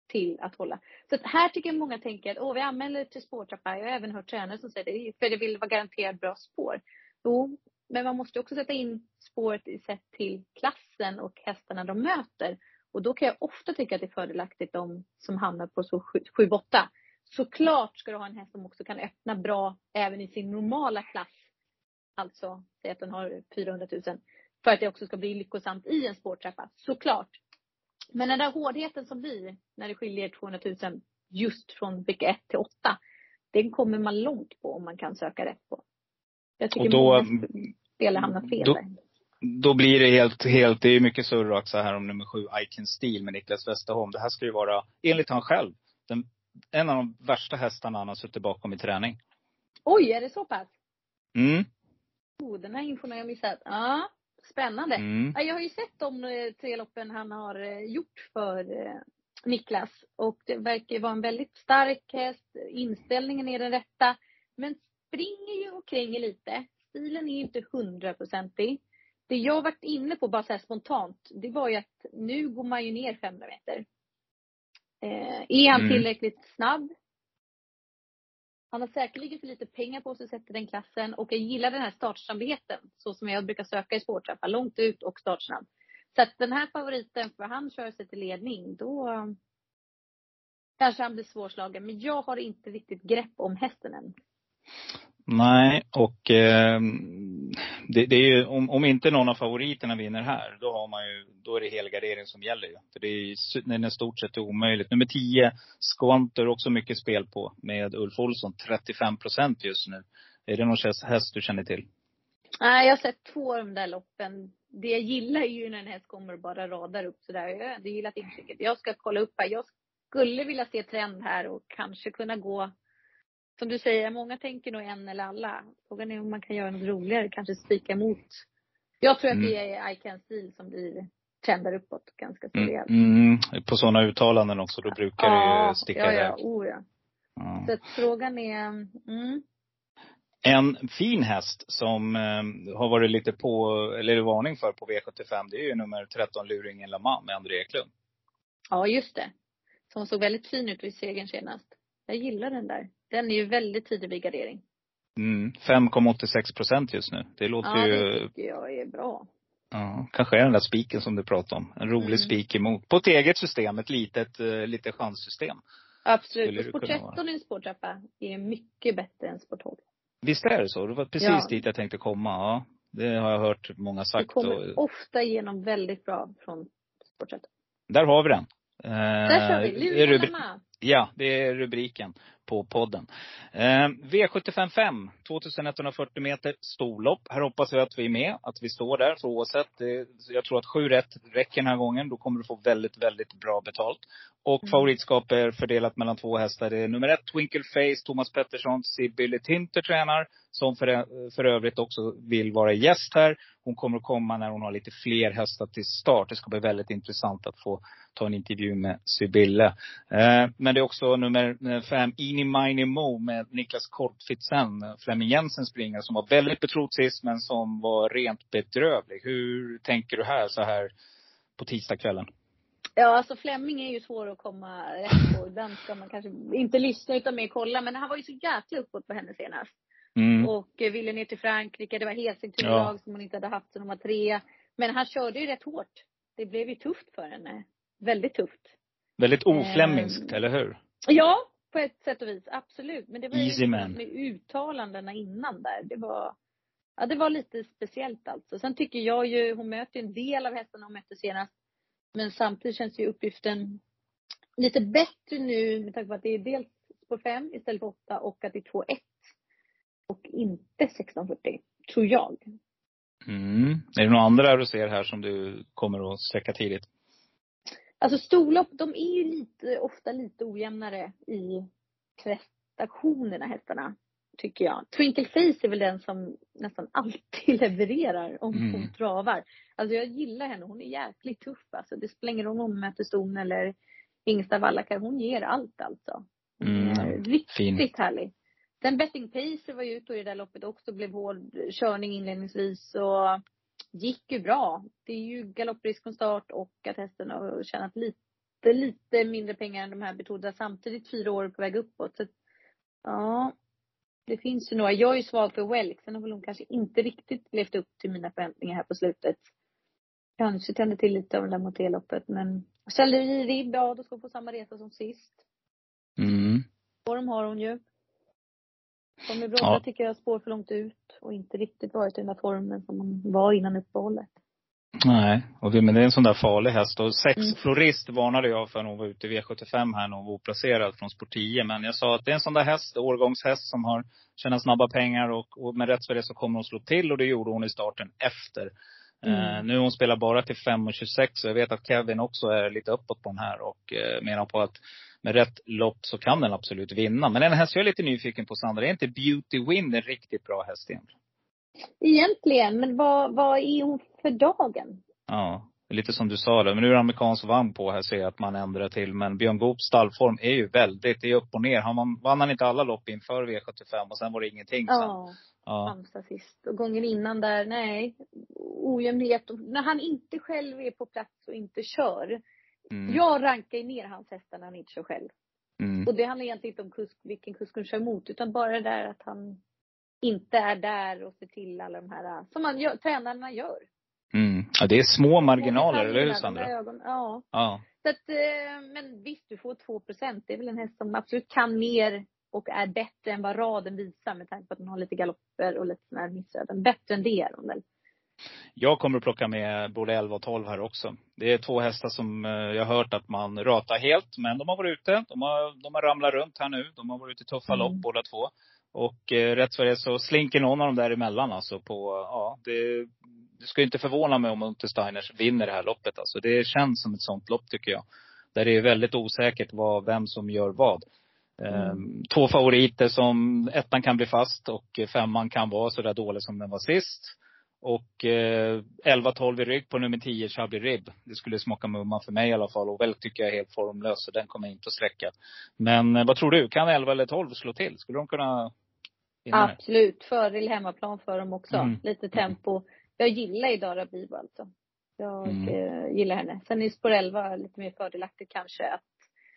till att hålla. Så att här tycker jag många tänker att åh, vi anmäler till spårtrappa. Jag har även hört tränare som säger det, för det vill vara garanterat bra spår. Jo, men man måste också sätta in spåret i sett till klassen och hästarna de möter. Och då kan jag ofta tycka att det är fördelaktigt de som hamnar på så 7-8. Såklart ska du ha en häst som också kan öppna bra även i sin normala klass. Alltså, säg att den har 400 000. För att det också ska bli lyckosamt i en spårtrappa. Såklart. Men den där hårdheten som blir när det skiljer 200 000 just från vecka 1 till 8. Den kommer man långt på om man kan söka rätt på. Jag tycker Och då- många spelare hamnar fel då- där. Då blir det helt, helt, det är mycket surr också här om nummer sju, I Can Steel med Niklas Westerholm. Det här ska ju vara, enligt han själv, den, en av de värsta hästarna han har suttit bakom i träning. Oj, är det så pass? Mm. Oh, den här infon har jag missat. Ja, spännande. Mm. Ja, Jag har ju sett de eh, tre loppen han har eh, gjort för eh, Niklas. Och det verkar vara en väldigt stark häst. Inställningen är den rätta. Men springer ju och kränger lite. Stilen är ju inte hundraprocentig. Det jag varit inne på bara så spontant, det var ju att nu går man ju ner 500 meter. Eh, är han Mm. tillräckligt snabb? Han har säkerligen för lite pengar på sig att sätta den klassen och jag gillar den här startsnabbheten. Så som jag brukar söka i spårtrappa, långt ut och startsnabb. Så att den här favoriten, för han kör sig till ledning, då kanske han blir svårslagen. Men jag har inte riktigt grepp om hästen än. Nej, och eh, det, det är ju, om, om inte någon av favoriterna vinner här, då har man ju, då är det helgardering som gäller ju. För det är ju den är i stort sett omöjligt. Nummer 10, Squanter, också mycket spel på med Ulf Olsson. 35 procent just nu. Är det någon häst- du känner till? Nej, jag har sett två av de där loppen. Det jag gillar är ju när en häst kommer och bara radar upp sådär. Jag har gillat intrycket. Jag ska kolla upp här. Jag skulle vilja se trend här och kanske kunna gå som du säger, många tänker nog en eller alla. Frågan är om man kan göra något roligare, kanske spika emot Jag tror att Mm. det är I Can Steel som blir trendar uppåt ganska så Mm, rejält. mm, på sådana uttalanden också, då brukar det ju sticka ja, ja, oh, ja. Ja. Så att frågan är, mm, En fin häst som eh, har varit lite på, eller är varning för på V75, det är ju nummer 13 Luringen Lamar med André Eklund. ja just det. Som såg väldigt fin ut vid segern senast. Jag gillar den där. Den är ju väldigt tidig vid gardering. Mm, 5,86 procent just nu. Det låter Ja, ju, det tycker jag är bra. ja, kanske är den där spiken som du pratade om. En rolig Mm. spik emot. På ett eget system, ett litet, eh, lite chanssystem. Absolut. det Och sport kunna vara. 13 i en spårtrappa är mycket bättre än sport 12. Visst är det så? Det var precis Ja. dit jag tänkte komma. Ja, det har jag hört många sagt. kommer Och, ofta igenom väldigt bra från sport 13. där har vi den. Eh, Där kör vi. det Luren rubri- Lamar. Ja, det är rubriken på podden. Eh, V755, 2140 meter storlopp. Här hoppas vi att vi är med, att vi står där. Så oavsett, det, jag tror att sju rätt räcker den här gången. Då kommer du få väldigt, väldigt bra betalt. Och Mm. favoritskap är fördelat mellan två hästar. Det är nummer ett, Twinkle Face, Thomas Pettersson, Sibylle Tinter tränar. Som för, för övrigt också vill vara gäst här. Hon kommer att komma när hon har lite fler hästar till start. Det ska bli väldigt intressant att få ta en intervju med Sibylle. Eh, men det är också nummer eh, fem, Ini Mini Mo med Niklas Kortfitsen, eh, Flemming Jensen springare, som var väldigt betrodd sist, men som var rent bedrövlig. Hur tänker du här, så här på tisdagskvällen? Ja, alltså Flemming är ju svår att komma rätt på. Den ska man kanske inte lyssna utan mer kolla. Men han var ju så jäkla uppåt på henne senast. Mm. Och eh, ville ner till Frankrike. Det var Helsingtorlag Ja. som hon inte hade haft sedan hon var tre. Men han körde ju rätt hårt. Det blev ju tufft för henne. Väldigt tufft. Väldigt Ehm, eller hur? Ja, på ett sätt och vis. Absolut. Men det var Easy ju man. med uttalandena innan där. Det var, ja, det var lite speciellt alltså. Sen tycker jag ju, hon möter ju en del av hästarna hon mötte senast. Men samtidigt känns ju uppgiften lite bättre nu med tanke på att det är dels spår 5 istället för 8 och att det är 2-1. Och inte 1640, tror jag. Mm. Är det några andra du ser här som du kommer att sträcka tidigt? Alltså storlopp, de är ju lite, ofta lite ojämnare i prestationerna hästarna. Tycker jag. Twinkle Face är väl den som nästan alltid levererar om Mm. hon travar. Alltså jag gillar henne. Hon är jäkligt tuff alltså. Det spelar ingen roll om hon möter ston eller Ingsta Wallakar. Hon ger allt alltså. Mm, riktigt fin. härlig. Sen Betting Pacer var ju ute i det där loppet också. Blev hård körning inledningsvis och gick ju bra. Det är ju galopprisk från start och att hästen har tjänat lite, lite mindre pengar än de här betrodda samtidigt fyra år på väg uppåt. Så ja, det finns ju några. Jag är ju svag för Welk. Sen har väl hon kanske inte riktigt levt upp till mina förväntningar här på slutet. Kanske tände till lite av det där mot det loppet men Ribb, ja då ska hon få samma resa som sist. Mm. Form har hon ju. Tommy Brodda Ja. tycker jag spår för långt ut och inte riktigt varit i den där formen som hon var innan uppehållet. Nej, och det, men det är en sån där farlig häst. Och sex Mm. Florist varnade jag för när hon var ute i V75 här när hon var oplacerad från Sport 10. Men jag sa att det är en sån där häst, årgångshäst som har tjänat snabba pengar och, och med rätt för det så kommer hon slå till och det gjorde hon i starten efter. Mm. Eh, nu hon spelar bara till 5,26 och jag vet att Kevin också är lite uppåt på den här och eh, menar på att med rätt lopp så kan den absolut vinna. Men en häst jag är lite nyfiken på Sandra, är inte Beauty Win en riktigt bra häst egentligen? Egentligen, men vad, vad är hon för dagen? Ja, lite som du sa där. Men nu är det amerikansk vagn på här ser jag att man ändrar till. Men Björn Goops stallform är ju väldigt, det är upp och ner. Han vann, vann han inte alla lopp inför V75 och sen var det ingenting sen. Ja, Ja. Halmstad sist. Och gången innan där, nej. Ojämnhet. När han inte själv är på plats och inte kör. Mm. Jag rankar ju ner hans hästar när han inte kör själv. Mm. Och det handlar egentligen inte om kusk, vilken kusk han kör mot. Utan bara det där att han inte är där och ser till alla de här, som man gör, tränarna gör. Mm. Ja, det är små marginaler, eller hur Sandra? ögon- Ja. Ja. Så att, eh, men visst, du får 2 procent. Det är väl en häst som absolut kan mer och är bättre än vad raden visar med tanke på att den har lite galopper och lite sådana här missöden. Bättre än det är hon väl. Jag kommer att plocka med både 11 och 12 här också. Det är två hästar som eh, jag har hört att man ratar helt. Men de har varit ute. De har, de har ramlat runt här nu. De har varit ute i tuffa Mm. lopp båda två. Och eh, rätt för det så slinker någon av dem däremellan alltså på, ja, det, det ska ju inte förvåna mig om Untersteiners vinner det här loppet alltså. Det känns som ett sånt lopp tycker jag. Där det är väldigt osäkert vad, vem som gör vad. Ehm, Två favoriter som, ettan kan bli fast och femman kan vara så där dålig som den var sist. Och eh, 11-12 i rygg på nummer 10, Chubby Rib. Det skulle smaka mumma för mig i alla fall. Och väl tycker jag är helt formlös, så den kommer jag inte att sträcka. Men eh, vad tror du? Kan 11 eller 12 slå till? Skulle de kunna vinna? Absolut. Fördel hemmaplan för dem också. Mm. Lite tempo. Jag gillar ju Dara Bibo alltså. Jag Mm. eh, gillar henne. Sen är spår 11 lite mer fördelaktigt kanske att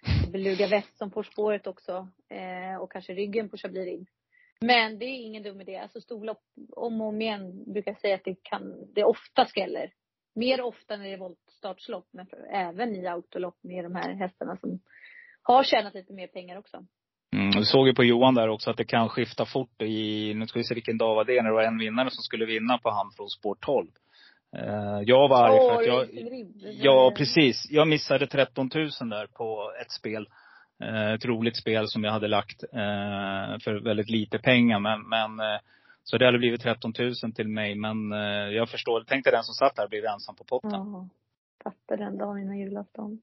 Beluga Väst som får spåret också. Eh, och kanske ryggen på Chablis Rib. Men det är ingen dum idé. Alltså storlopp, om och om igen brukar jag säga att det kan, det ofta skräller. Mer ofta när det är voltstartslopp, men även i autolopp med de här hästarna som har tjänat lite mer pengar också. Mm, du såg ju på Johan där också att det kan skifta fort i, nu ska vi se vilken dag var det, när det var en vinnare som skulle vinna på han från spår 12. Eh, jag var arg för att jag. Ja, precis. Jag missade 13 000 där på ett spel. Eh, ett roligt spel som jag hade lagt eh, för väldigt lite pengar. Men, men eh, så det hade blivit 13 000 till mig. Men jag förstår. Tänk dig den som satt där blev ensam på potten. Ja, Ja. Fattar den dagen innan julafton.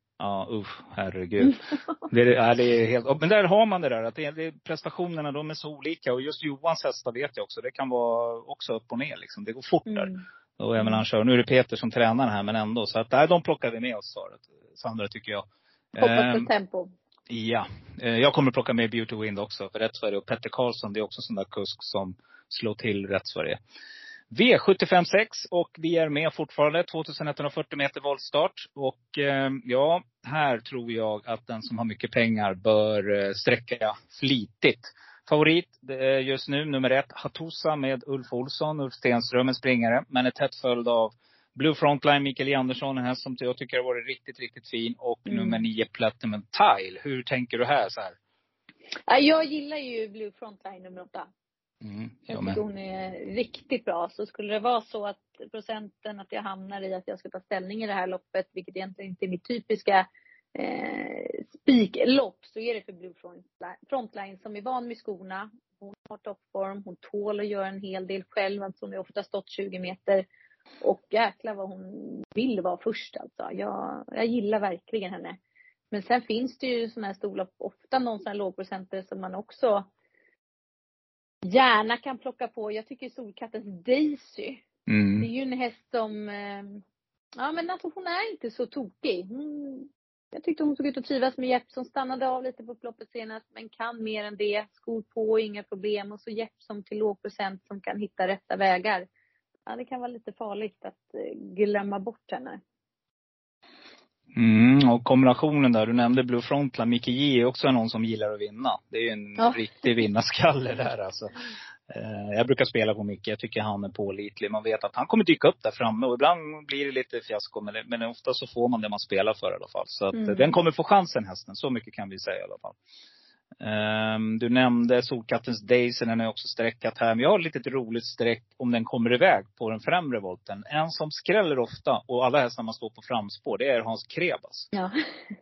usch, herregud. Det, är- ja, det är helt, men där har man det där att det, det, prestationerna de är så olika. Och just Johans hästar vet jag också. Det kan vara också upp och ner liksom. Det går fort där. Mm. Och även han kör. Nu är det Peter som tränar här men ändå. Så att, nej, de plockar vi med oss. Sandra tycker jag. Hoppas Ehm, på tempo. Ja. Eh, jag kommer plocka med Beauty Wind också för Rätt Sverige. Och Petter Karlsson, det är också en sån där kusk som slår till Rätt Sverige. V756 och vi är med fortfarande. 2140 meter voltstart. Och eh, ja, här tror jag att den som har mycket pengar bör eh, sträcka flitigt. Favorit just nu, nummer ett, Hatusa med Ulf Olsson, Ulf Stenström, en springare. Men är tätt följd av Blue Frontline, Mikael E. Andersson, en häst som jag tycker har varit riktigt, riktigt fin. Och Mm. nummer nio, Platinum Tile. Hur tänker du här så här? Ja, Jag gillar ju Blue Frontline nummer åtta. Mm, Jag jag tycker hon är riktigt bra. Så skulle det vara så att procenten att jag hamnar i att jag ska ta ställning i det här loppet, vilket egentligen inte är mitt typiska eh, spiklopp, så är det för Blue Frontline, Frontline som är van med skorna. Hon har toppform, hon tål att göra en hel del själv, alltså hon har ofta stått 20 meter. Och jäklar vad hon vill vara först alltså. Jag, jag gillar verkligen henne. Men sen finns det ju sådana här storlopp, ofta någon sån här lågprocenter som man också gärna kan plocka på. Jag tycker Solkattens Daisy, det är Mm. ju en häst som, eh, ja men alltså hon är inte så tokig. Hon, jag tyckte hon såg ut att trivas med Jeppson, stannade av lite på upploppet senast, men kan mer än det. Skor på, inga problem. Och så Jeppson till låg procent som kan hitta rätta vägar. Ja, det kan vara lite farligt att eh, glömma bort henne. Mm, och kombinationen där, du nämnde Blue Frontline. Micke J är också någon som gillar att vinna. Det är ju en Ja. riktig vinnarskalle där alltså. Eh, Jag brukar spela på Micke. Jag tycker han är pålitlig. Man vet att han kommer dyka upp där framme. Och ibland blir det lite fiasko. Men, men ofta så får man det man spelar för i alla fall. Så att Mm. den kommer få chansen hästen. Så mycket kan vi säga i alla fall. Ehm, du nämnde Solkattens Daisy, den är också sträckat här. Men jag har ett litet roligt streck om den kommer iväg på den främre volten. En som skräller ofta, och alla hästar man står på framspår, det är Hans Krebas. Ja.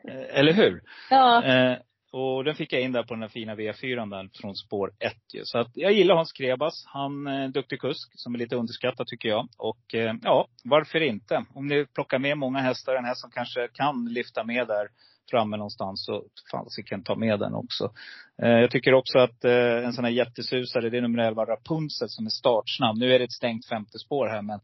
Eh, Eller hur? Ja. Eh, och den fick jag in där på den här fina V4 där från spår 1 ju. Så att jag gillar Hans Krebas. Han är en duktig kusk som är lite underskattad tycker jag. Och eh, ja, varför inte? Om ni plockar med många hästar, en häst som kanske kan lyfta med där framme någonstans så fasiken ta med den också. Eh, jag tycker också att eh, en sån här jättesusare, det är nummer 11 Rapunzel som är startsnabb. Nu är det ett stängt femte spår här men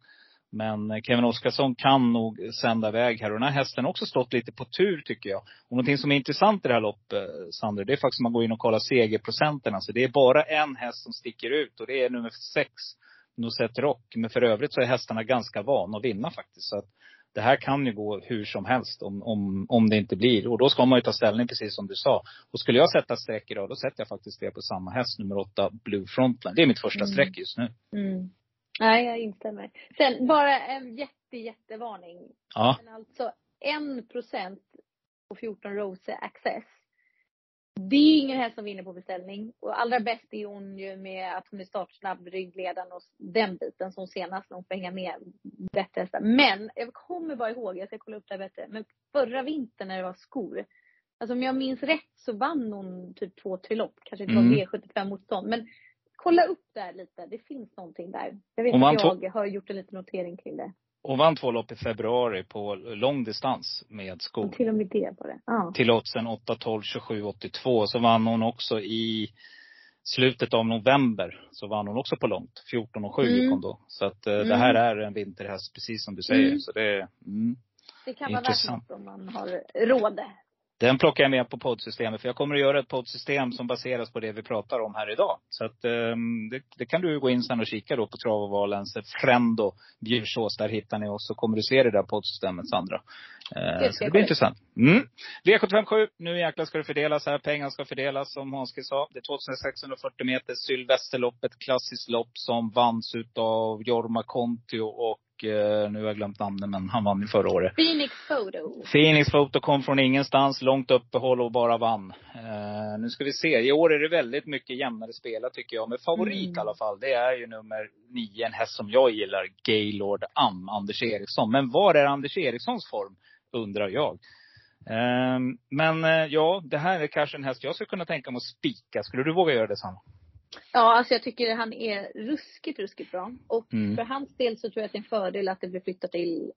men Kevin Oskarsson kan nog sända iväg här. Och den här hästen har också stått lite på tur tycker jag. Och någonting som är intressant i det här loppet, eh, Sander, det är faktiskt att man går in och kollar segerprocenten. Alltså det är bara en häst som sticker ut och det är nummer sex, Nosette Rock. Men för övrigt så är hästarna ganska vana att vinna faktiskt. Så att det här kan ju gå hur som helst om, om, om det inte blir. Och då ska man ju ta ställning precis som du sa. Och skulle jag sätta streck idag, då sätter jag faktiskt det på samma häst, nummer åtta, Blue Frontline. Det är mitt första Mm. streck just nu. Mm. Nej, jag instämmer. Sen bara en jätte, jättevarning. Ja. Men alltså en procent på 14 Rose Access. Det är ingen häst som vinner på beställning. Och allra bäst är hon ju med att hon är startsnabb, ryggledaren och den biten som senast när hon får hänga med bättre hästar. Men jag kommer bara ihåg, jag ska kolla upp det här bättre, men förra vintern när det var skor. Alltså om jag minns rätt så vann hon typ två, tre lopp. Kanske inte var Mm. V75 motstånd. Men kolla upp det här lite. Det finns någonting där. Jag vet att jag har gjort en liten notering kring det. Och vann två lopp i februari på lång distans med Och skor. till och med det var det. Ja. Till oddsen 8, 12, 27, 82. Så vann hon också i slutet av november så vann hon också på långt. 14 och 7 Mm. hon då. Så att eh, det Mm. här är en vinterhäst precis som du säger. Mm. Så det är, mm. Det kan vara värt något om man har råd. Den plockar jag med på poddsystemet. För jag kommer att göra ett poddsystem som baseras på det vi pratar om här idag. Så att ehm, det, det kan du gå in sen och kika då på Trav och Valens Frendo Bjursås. Där hittar ni oss. Så kommer du se det där poddsystemet Sandra. Eh, Det så det blir intressant. Mm. V757. Nu jäklar ska det fördelas här. Pengar ska fördelas som Hanske sa. Det är 2640 meter Sylvesterlopp. Ett klassiskt lopp som vanns utav Jorma Kontio och nu har jag glömt namnet men han vann ju förra året. Phoenix Photo. Phoenix Photo kom från ingenstans, långt uppehåll och bara vann. Eh, nu ska vi se. I år är det väldigt mycket jämnare spelare tycker jag. Men favorit Mm. i alla fall, det är ju nummer nio, en häst som jag gillar. Gaylord Am, Anders Eriksson. Men var är Anders Erikssons form? Undrar jag. Eh, men eh, ja, det här är kanske en häst jag skulle kunna tänka mig att spika. Skulle du våga göra det Sanna? Ja, alltså jag tycker han är ruskigt, ruskigt bra. Och Mm. för hans del så tror jag att det är en fördel att det blir flyttat till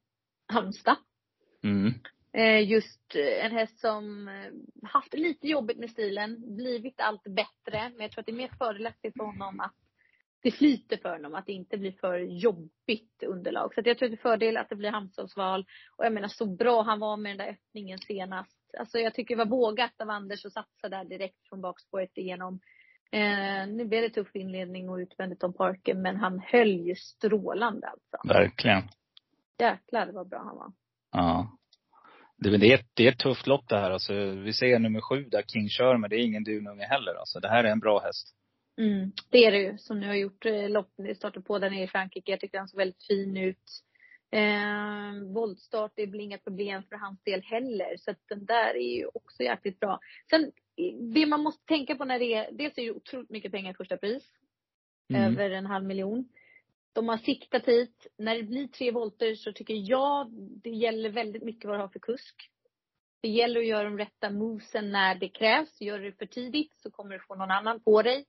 Halmstad. Mm. Eh, just eh, en häst som eh, haft lite jobbigt med stilen, blivit allt bättre. Men jag tror att det är mer fördelaktigt för honom att det flyter för honom, att det inte blir för jobbigt underlag. Så att jag tror att det är fördel att det blir Halmstadsval. Och jag menar så bra han var med den där öppningen senast. Alltså jag tycker det var vågat av Anders att satsa där direkt från bakspåret igenom. Eh, nu blev det tuff inledning och utvändigt om parken, men han höll ju strålande alltså. Verkligen. Jäklar vad bra han var. Ja. Det, det, är, ett- det är ett tufft lopp det här. Alltså, vi ser nummer sju där, King kör, men det är ingen dununge heller. Alltså, det här är en bra häst. Mm, det är det ju. Som nu har gjort eh, lopp, det startade på nere i Frankrike. Jag tyckte han såg väldigt fin ut. Eh, voltstart är väl inga problem för hans del heller. Så att den där är ju också jäkligt bra. Sen, det man måste tänka på när det är, dels är det otroligt mycket pengar i första pris. Mm. Över en halv miljon. De har siktat hit. När det blir tre volter så tycker jag det gäller väldigt mycket vad du har för kusk. Det gäller att göra de rätta movesen när det krävs. Gör du det för tidigt så kommer du få någon annan på dig.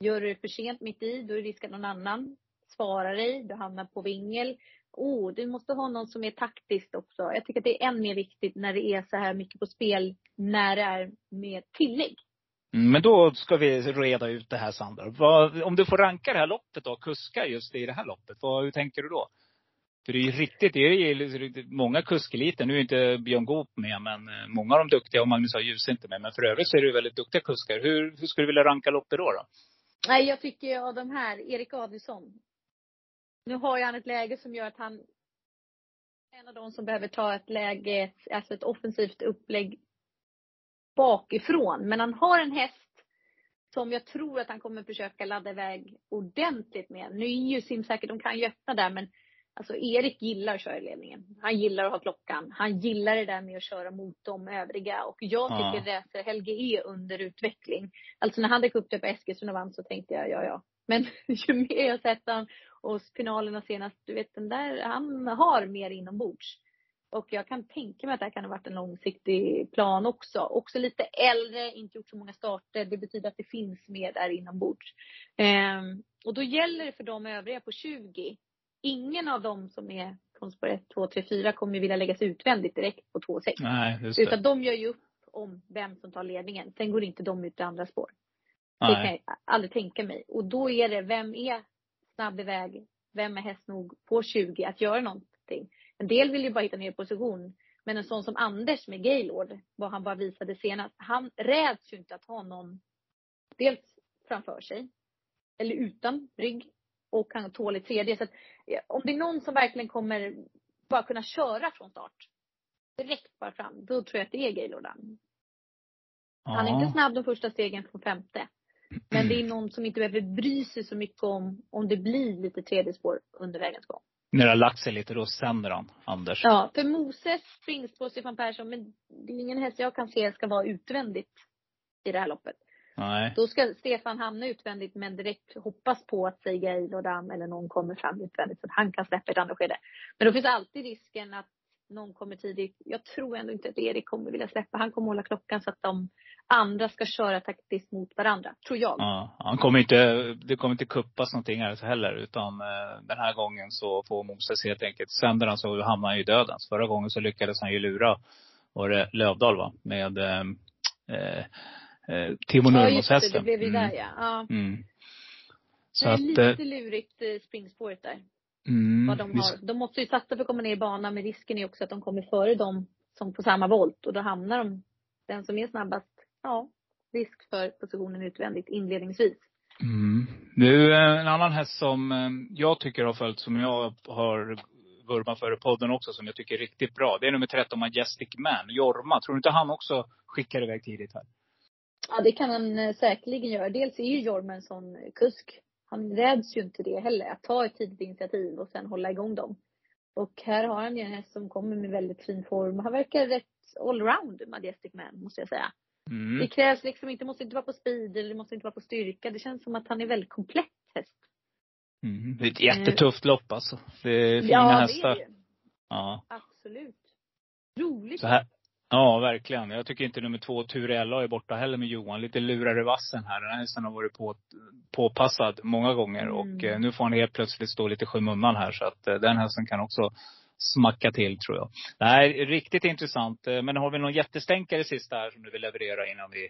Gör du det för sent mitt i, då är det risk att någon annan svarar dig. Du hamnar på vingel. Oh, du måste ha någon som är taktiskt också. Jag tycker att det är än mer viktigt när det är så här mycket på spel, när det är med tillägg. Mm, Men då ska vi reda ut det här Sandra. Vad, om du får ranka det här loppet då, kuskar just i det här loppet. Vad, hur tänker du då? För det är ju riktigt, det är ju många kuskeliter. Nu är inte Björn Goop med, men eh, många av de duktiga och Magnus A. Djuse inte med. Men för övrigt så är det väldigt duktiga kuskar. Hur, hur skulle du vilja ranka loppet då? då? Nej, jag tycker av de här, Erik Adielsson. Nu har ju han ett läge som gör att han är en av de som behöver ta ett läge, alltså ett offensivt upplägg bakifrån. Men han har en häst som jag tror att han kommer försöka ladda iväg ordentligt med. Nu är ju simsäkert, de kan ju öppna där men alltså Erik gillar att köra i ledningen. Han gillar att ha klockan. Han gillar det där med att köra mot de övriga och jag Ja. tycker det är Helge är under utveckling. Alltså när han dök upp det på Eskilstuna vann så tänkte jag ja ja. Men ju mer jag sett han och finalerna senast, du vet den där, han har mer inombords. Och jag kan tänka mig att det här kan ha varit en långsiktig plan också. Också lite äldre, inte gjort så många starter. Det betyder att det finns mer där inombords. Ehm, och då gäller det för de övriga på 20. Ingen av dem som är från spår 1, 2, 3, 4 kommer ju vilja lägga sig utvändigt direkt på 2 6. Nej, just det. Utan de gör ju upp om vem som tar ledningen. Sen går inte de ut i andra spår. Det kan jag aldrig tänka mig. Och då är det, vem är snabb iväg? Vem är häst nog på 20 att göra någonting? En del vill ju bara hitta ner position. Men en sån som Anders med Gaylord, vad han bara visade senast. Han räds ju inte att ha någon, dels framför sig. Eller utan rygg. Och han tål i tredje. Så att, om det är någon som verkligen kommer bara kunna köra från start. Direkt bara fram. Då tror jag att det är Gaylord. Han är Ja. inte snabb de första stegen från femte. Men det är någon som inte behöver bry sig så mycket om, om det blir lite tredje spår under vägens gång. När det har lagt sig lite, då sänder han, Anders. Ja, för Moses springspår Stefan Persson, men det är ingen häst jag kan se ska vara utvändigt i det här loppet. Nej. Då ska Stefan hamna utvändigt men direkt hoppas på att Seiga Ilodam eller någon kommer fram utvändigt så att han kan släppa ett andra skede. Men då finns alltid risken att någon kommer tidigt. Jag tror ändå inte att Erik kommer vilja släppa. Han kommer hålla klockan så att de andra ska köra taktiskt mot varandra. Tror jag. Ja, han kommer inte, det kommer inte kuppas någonting här heller. Utan eh, den här gången så får Moses helt enkelt, sänder han så hamnar han ju i dödens. Förra gången så lyckades han ju lura, var det Lövdal va? Med, eh, eh, eh, Timo Ja just det, Nurmos-hästen. det blev ju Mm. där ja. ja. Mm. Så det är lite eh, lurigt springspåret där. Mm, Vad de har. De måste ju satsa för att komma ner i banan men risken är också att de kommer före dem som på samma volt och då hamnar de, den som är snabbast, ja, risk för positionen utvändigt inledningsvis. Mm. Nu eh, en annan häst som eh, jag tycker har följt, som jag har vurmat för i podden också, som jag tycker är riktigt bra. Det är nummer 13 Majestic Man, Jorma. Tror du inte han också skickar iväg tidigt här? Ja, det kan han eh, säkerligen göra. Dels är ju Jorma en sån kusk. Han räds ju inte det heller, att ta ett tidigt initiativ och sen hålla igång dem. Och här har han ju en häst som kommer med väldigt fin form. Han verkar rätt allround, Majestic Man, måste jag säga. Mm. Det krävs liksom inte, måste inte vara på speed eller det måste inte vara på styrka. Det känns som att han är väldigt komplett häst. Mm. Det är ett jättetufft lopp alltså. Det är fina ja, hästar. det är det. Ja. Absolut. Roligt. Så här, ja, verkligen. Jag tycker inte nummer två, Turella, är borta heller med Johan. Lite lurar i vassen här. Den här hästen har varit på, påpassad många gånger. Mm. Och eh, nu får han helt plötsligt stå lite i skymundan här. Så att eh, den hästen kan också smacka till tror jag. Nej, riktigt intressant. Eh, Men har vi någon jättestänkare sista här som du vill leverera innan vi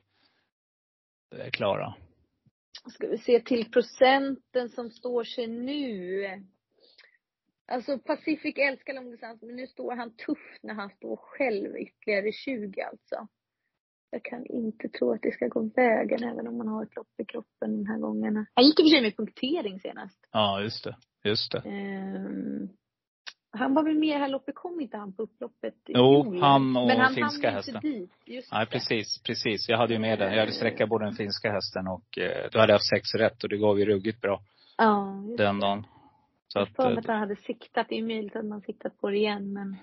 är klara? Ska vi se till procenten som står sig nu. Alltså Pacific älskar långdistans men nu står han tuff när han står själv ytterligare 20 alltså. Jag kan inte tro att det ska gå vägen även om man har ett lopp i kroppen den här gången. Han gick i och för sig med punktering senast. Ja, just det. Just det. Ehm, han var väl med i det här loppet, kom inte han på upploppet Jo, han och Men han finska hann inte hästen. dit. Just Nej, det. precis, precis. Jag hade ju med den. Jag hade sträckat både den finska hästen och eh, du hade haft sex rätt och det gav ju ruggigt bra Ja, just den det. dagen. Så Jag att, eh, att han hade siktat. Det är möjligt att man siktat på det igen men.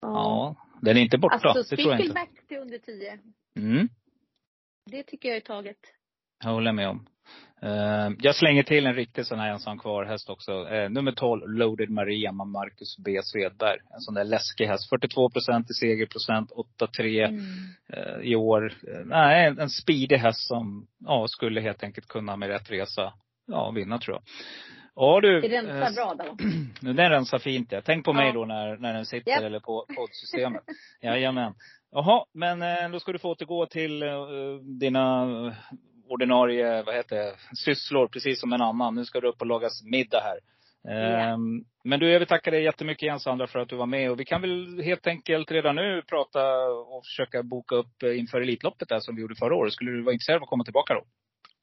ja, den är inte borta. Alltså det tror jag inte. Till under 10. Mm, Det tycker jag är taget. jag håller med om. Eh, jag slänger till en riktig sån här ensam kvar häst också. Eh, nummer 12, Loaded Maria med Marcus B Svedberg. En sån där läskig häst. 42 procent i segerprocent, 8-3 Mm. i år. Nej, en, en speedig häst som ja, skulle helt enkelt kunna med rätt resa ja, vinna tror jag. Ja du. Det rensar eh, bra då. Den rensar fint ja. Tänk på mig Ja. då när, när den sitter Japp. eller på poddsystemet. Jajamän. Jaha, men eh, då ska du få återgå till eh, dina eh, ordinarie, vad heter det, sysslor, precis som en annan. Nu ska du upp och lagas middag här. Ehm, Men du, jag vill tacka dig jättemycket igen Sandra för att du var med. Och vi kan väl helt enkelt redan nu prata och försöka boka upp inför Elitloppet där som vi gjorde förra året. Skulle du vara intresserad av att komma tillbaka då?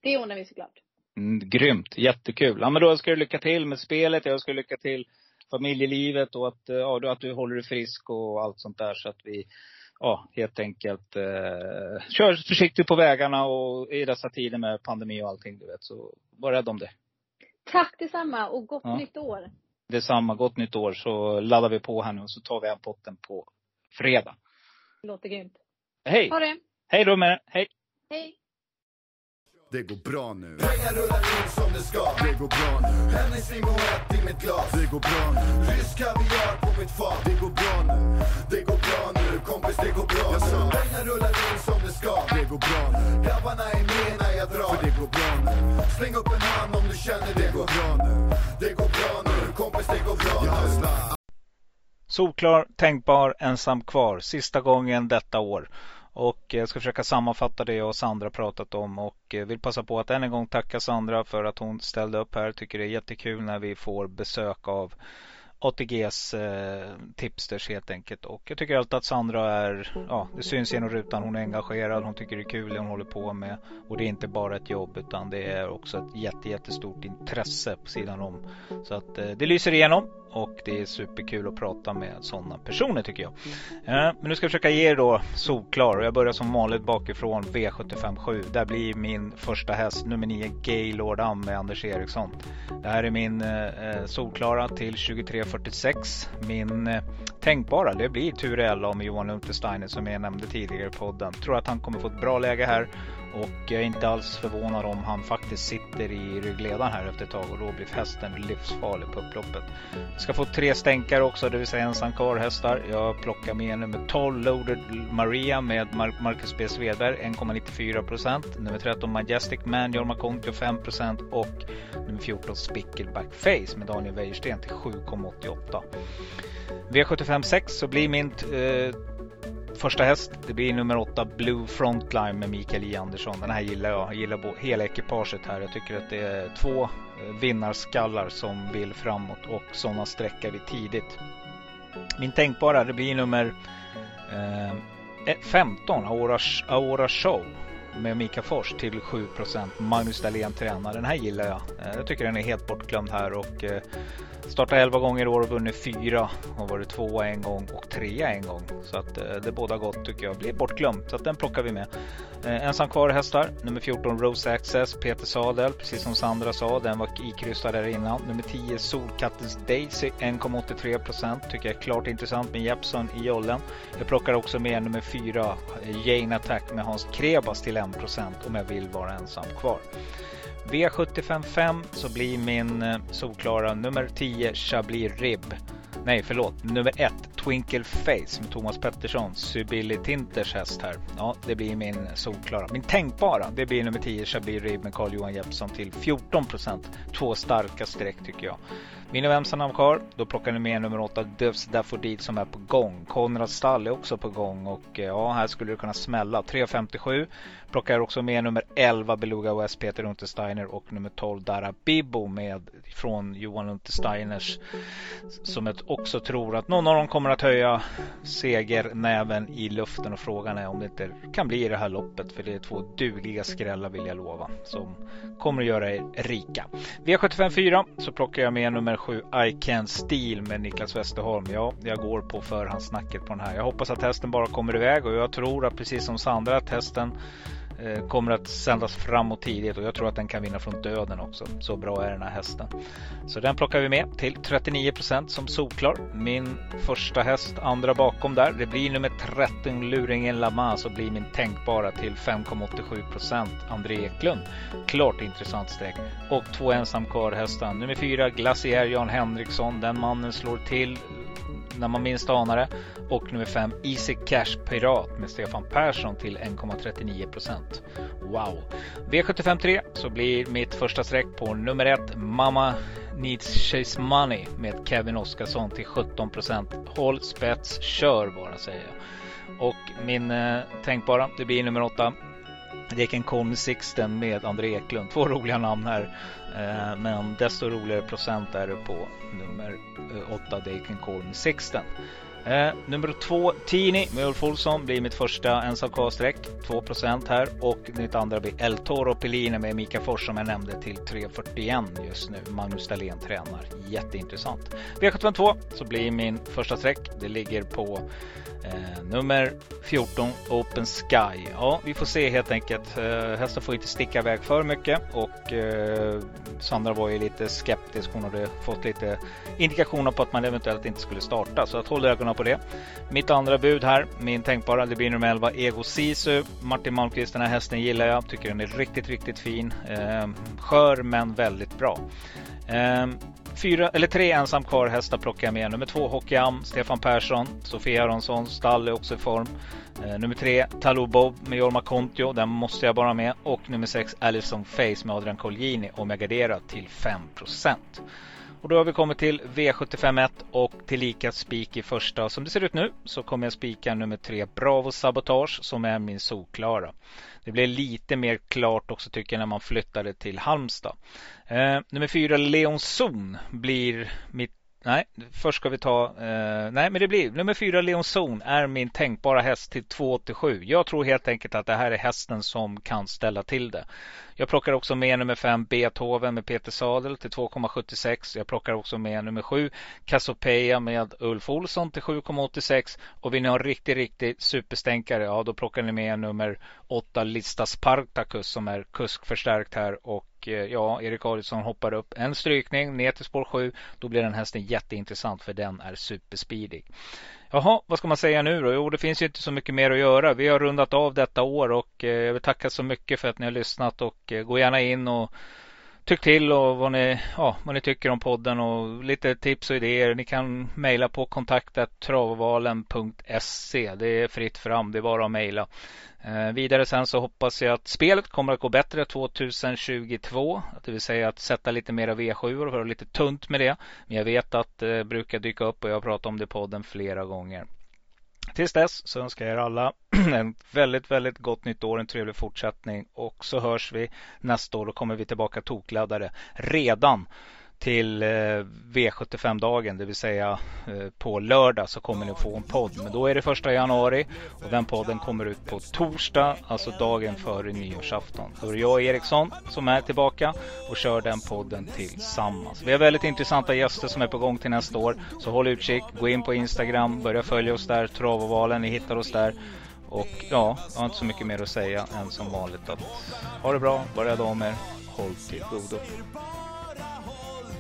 Det ordnar vi såklart. Mm, grymt, jättekul. Ja men då önskar jag lycka till med spelet, jag önskar lycka till familjelivet och att, eh, ja, att du håller dig frisk och allt sånt där så att vi, ja, helt enkelt eh, kör försiktigt på vägarna och i dessa tider med pandemi och allting du vet, så var rädd om det. Tack detsamma och gott Ja. nytt år. Detsamma, gott nytt år så laddar vi på här nu och så tar vi hem potten på fredag. Låter grymt. Hej! Ha det. Hej då med hej! Hej. Det går bra nu. Pengar rullar in som det ska. Det går bra nu. Hennessy Moët i mitt glas. Det går bra nu. Rysk kaviar på mitt fat. Det går bra nu. Det går bra nu. Kompis, det går bra jag nu. Pengar rullar in som det ska. Det går bra nu. Grabbarna är med när jag drar. För det går bra nu. Släng upp en hand om du känner det går bra nu. Det går bra nu. Kompis, det går bra nu. Solklar, tänkbar, ensam kvar. Sista gången detta år. Och jag ska försöka sammanfatta det jag och Sandra pratat om och eh, vill passa på att än en gång tacka Sandra för att hon ställde upp här. Tycker det är jättekul när vi får besök av ATGs eh, tipsters helt enkelt. Och jag tycker alltid att Sandra är, ja det syns genom rutan. Hon är engagerad, hon tycker det är kul det hon håller på med. Och det är inte bara ett jobb utan det är också ett jätte, jättestort intresse på sidan om. Så att eh, det lyser igenom och det är superkul att prata med sådana personer tycker jag. Eh, men nu ska jag försöka ge er då solklar och jag börjar som vanligt bakifrån V757. Där blir min första häst nummer 9 Gaylord Am med Anders Eriksson. Det här är min eh, solklara till 23.46. Min eh, tänkbara det blir Ture Ella med Johan Untersteiner som jag nämnde tidigare i podden. Tror att han kommer få ett bra läge här och jag är inte alls förvånad om han faktiskt sitter i ryggledaren här efter ett tag och då blir hästen livsfarlig på upploppet. Jag ska få tre stänkare också, det vill säga ensam hästar. Jag plockar med nummer 12 Loaded Maria med Mar- Marcus B Svedberg 1,94% Nummer 13 Majestic Man Jorma Kontio 5 och nummer 14 Spickleback Face med Daniel Wäjersten till 7,88. V75 6 så blir min eh, första häst, det blir nummer åtta Blue Frontline med Mikael J Andersson. Den här gillar jag. Jag gillar hela ekipaget här. Jag tycker att det är två eh, vinnarskallar som vill framåt och sådana sträckar vi tidigt. Min tänkbara, det blir nummer eh, eh 15, Aura, Aura Show med Mika Fors till 7% Magnus Dahlén tränar. Den här gillar jag. Eh, jag tycker den är helt bortglömd här och eh, Startat 11 gånger i år och vunnit 4. Har varit tvåa en gång och trea en gång. Så att eh, det båda gott tycker jag. Blir bortglömt. Så att den plockar vi med. Eh, ensam kvar hästar. Nummer 14 Rose Access. Peter Sadel. Precis som Sandra sa. Den var ikryssad där innan. Nummer 10 Solkattens Daisy. 1,83 procent. Tycker jag är klart intressant med Jeppson i jollen. Jag plockar också med nummer 4 eh, Jane Attack med Hans Krebas till 1 procent. Om jag vill vara ensam kvar. V755 så blir min eh, solklara nummer 10 Chablis Rib. Nej, förlåt. Nummer 1 Twinkle Face med Thomas Pettersson. Sibylle Tinters häst här. Ja, det blir min solklara. Min tänkbara, det blir nummer 10 Chablis Rib med Carl-Johan Jeppsson till 14% Två starka streck tycker jag. Vinner vem som kvar, då plockar ni med nummer 8 Dövs Daffodil som är på gång. Konrads Stall är också på gång och eh, ja, här skulle det kunna smälla. 3.57 plockar också med nummer 11 Beluga West Peter Untersteiner och nummer 12 Dara Bibbo med från Johan Untersteiners som jag också tror att någon av dem kommer att höja segernäven i luften och frågan är om det inte kan bli i det här loppet för det är två dugliga skrällar vill jag lova som kommer att göra er rika. V75 4 så plockar jag med nummer 7 I Can Steel med Niklas Westerholm. Ja, jag går på förhandssnacket på den här. Jag hoppas att hästen bara kommer iväg och jag tror att precis som Sandra att hästen Eh, kommer att sändas framåt tidigt och jag tror att den kan vinna från döden också. Så bra är den här hästen. Så den plockar vi med till 39% som solklar. Min första häst, andra bakom där. Det blir nummer 13 Luringen Lama så blir min tänkbara till 5,87 André Eklund. Klart intressant streck. Och två ensam kvar hästar. Nummer 4 Glacier Jan Henriksson. Den mannen slår till när man minst anar det. Och nummer 5 Easy Cash Pirat med Stefan Persson till 1,39% Wow! V753 så blir mitt första streck på nummer 1 Mamma Needs Chase Money med Kevin Oskarsson till 17 Håll spets, kör bara säger jag. Och min eh, tänkbara, det blir nummer 8 Deken Call Sixten med André Eklund. Två roliga namn här. Eh, men desto roligare procent är det på nummer eh, 8 Deken Call Sixten. Eh, nummer två, Tini med Ulf Olsson blir mitt första ensam kvar-streck. 2 här. Och mitt andra blir El Toro Pelline med Mika Fors som jag nämnde till 3.41 just nu. Magnus Dahlén tränar. Jätteintressant. V752 så blir min första streck. Det ligger på Eh, nummer 14 Open Sky. Ja, vi får se helt enkelt. Eh, hästen får inte sticka iväg för mycket och eh, Sandra var ju lite skeptisk. Hon hade fått lite indikationer på att man eventuellt inte skulle starta så att håll ögonen på det. Mitt andra bud här, min tänkbara, det blir nummer 11 Ego Sisu. Martin Malmqvist, den här hästen gillar jag. Tycker den är riktigt, riktigt fin. Eh, skör men väldigt bra. Eh, Fyra, eller tre ensam kvar hästar plockar jag med. Nummer två Hockeyam, Stefan Persson. Sofia Aronsson, stall är också i form. Eh, nummer tre Talou Bob med Jorma Kontio, den måste jag bara med. Och nummer sex Alison Face med Adrian Colgjini om jag garderar till 5%. Och då har vi kommit till V751 och tillika spik i första. Som det ser ut nu så kommer jag spika nummer tre Bravo Sabotage som är min solklara. Det blev lite mer klart också tycker jag när man flyttade till Halmstad. Eh, nummer fyra Leon Zon blir mitt Nej, först ska vi ta... Eh, nej, men det blir nummer fyra Leon Zon är min tänkbara häst till 2,87. Jag tror helt enkelt att det här är hästen som kan ställa till det. Jag plockar också med nummer fem, Beethoven med Peter Sadel till 2,76. Jag plockar också med nummer sju, Cassiopeia med Ulf Olsson till 7,86. Och vill ni ha en riktig, riktig superstänkare, ja då plockar ni med nummer åtta, Lista Spartacus som är kuskförstärkt här och Eh, ja, Erik Adielsson hoppar upp en strykning ner till spår 7. Då blir den hästen jätteintressant för den är superspeedig. Jaha, vad ska man säga nu då? Jo, det finns ju inte så mycket mer att göra. Vi har rundat av detta år och eh, jag vill tacka så mycket för att ni har lyssnat och eh, gå gärna in och tyck till och vad ni, ja, vad ni tycker om podden och lite tips och idéer. Ni kan mejla på kontaktattravvalen.se. Det är fritt fram, det är bara att mejla. Eh, vidare sen så hoppas jag att spelet kommer att gå bättre 2022. Det vill säga att sätta lite mera V7 och vara lite tunt med det. Men jag vet att det brukar dyka upp och jag har pratat om det i podden flera gånger tills dess så önskar jag er alla en väldigt, väldigt gott nytt år, en trevlig fortsättning och så hörs vi nästa år. Då kommer vi tillbaka tokladdade redan till eh, V75-dagen, det vill säga eh, på lördag så kommer ni få en podd. Men då är det första januari och den podden kommer ut på torsdag, alltså dagen före nyårsafton. Då är det jag och Eriksson som är tillbaka och kör den podden tillsammans. Vi har väldigt intressanta gäster som är på gång till nästa år, så håll utkik. Gå in på Instagram, börja följa oss där, Travovalen, ni hittar oss där. Och ja, jag har inte så mycket mer att säga än som vanligt att ha det bra, börja damer, håll till godo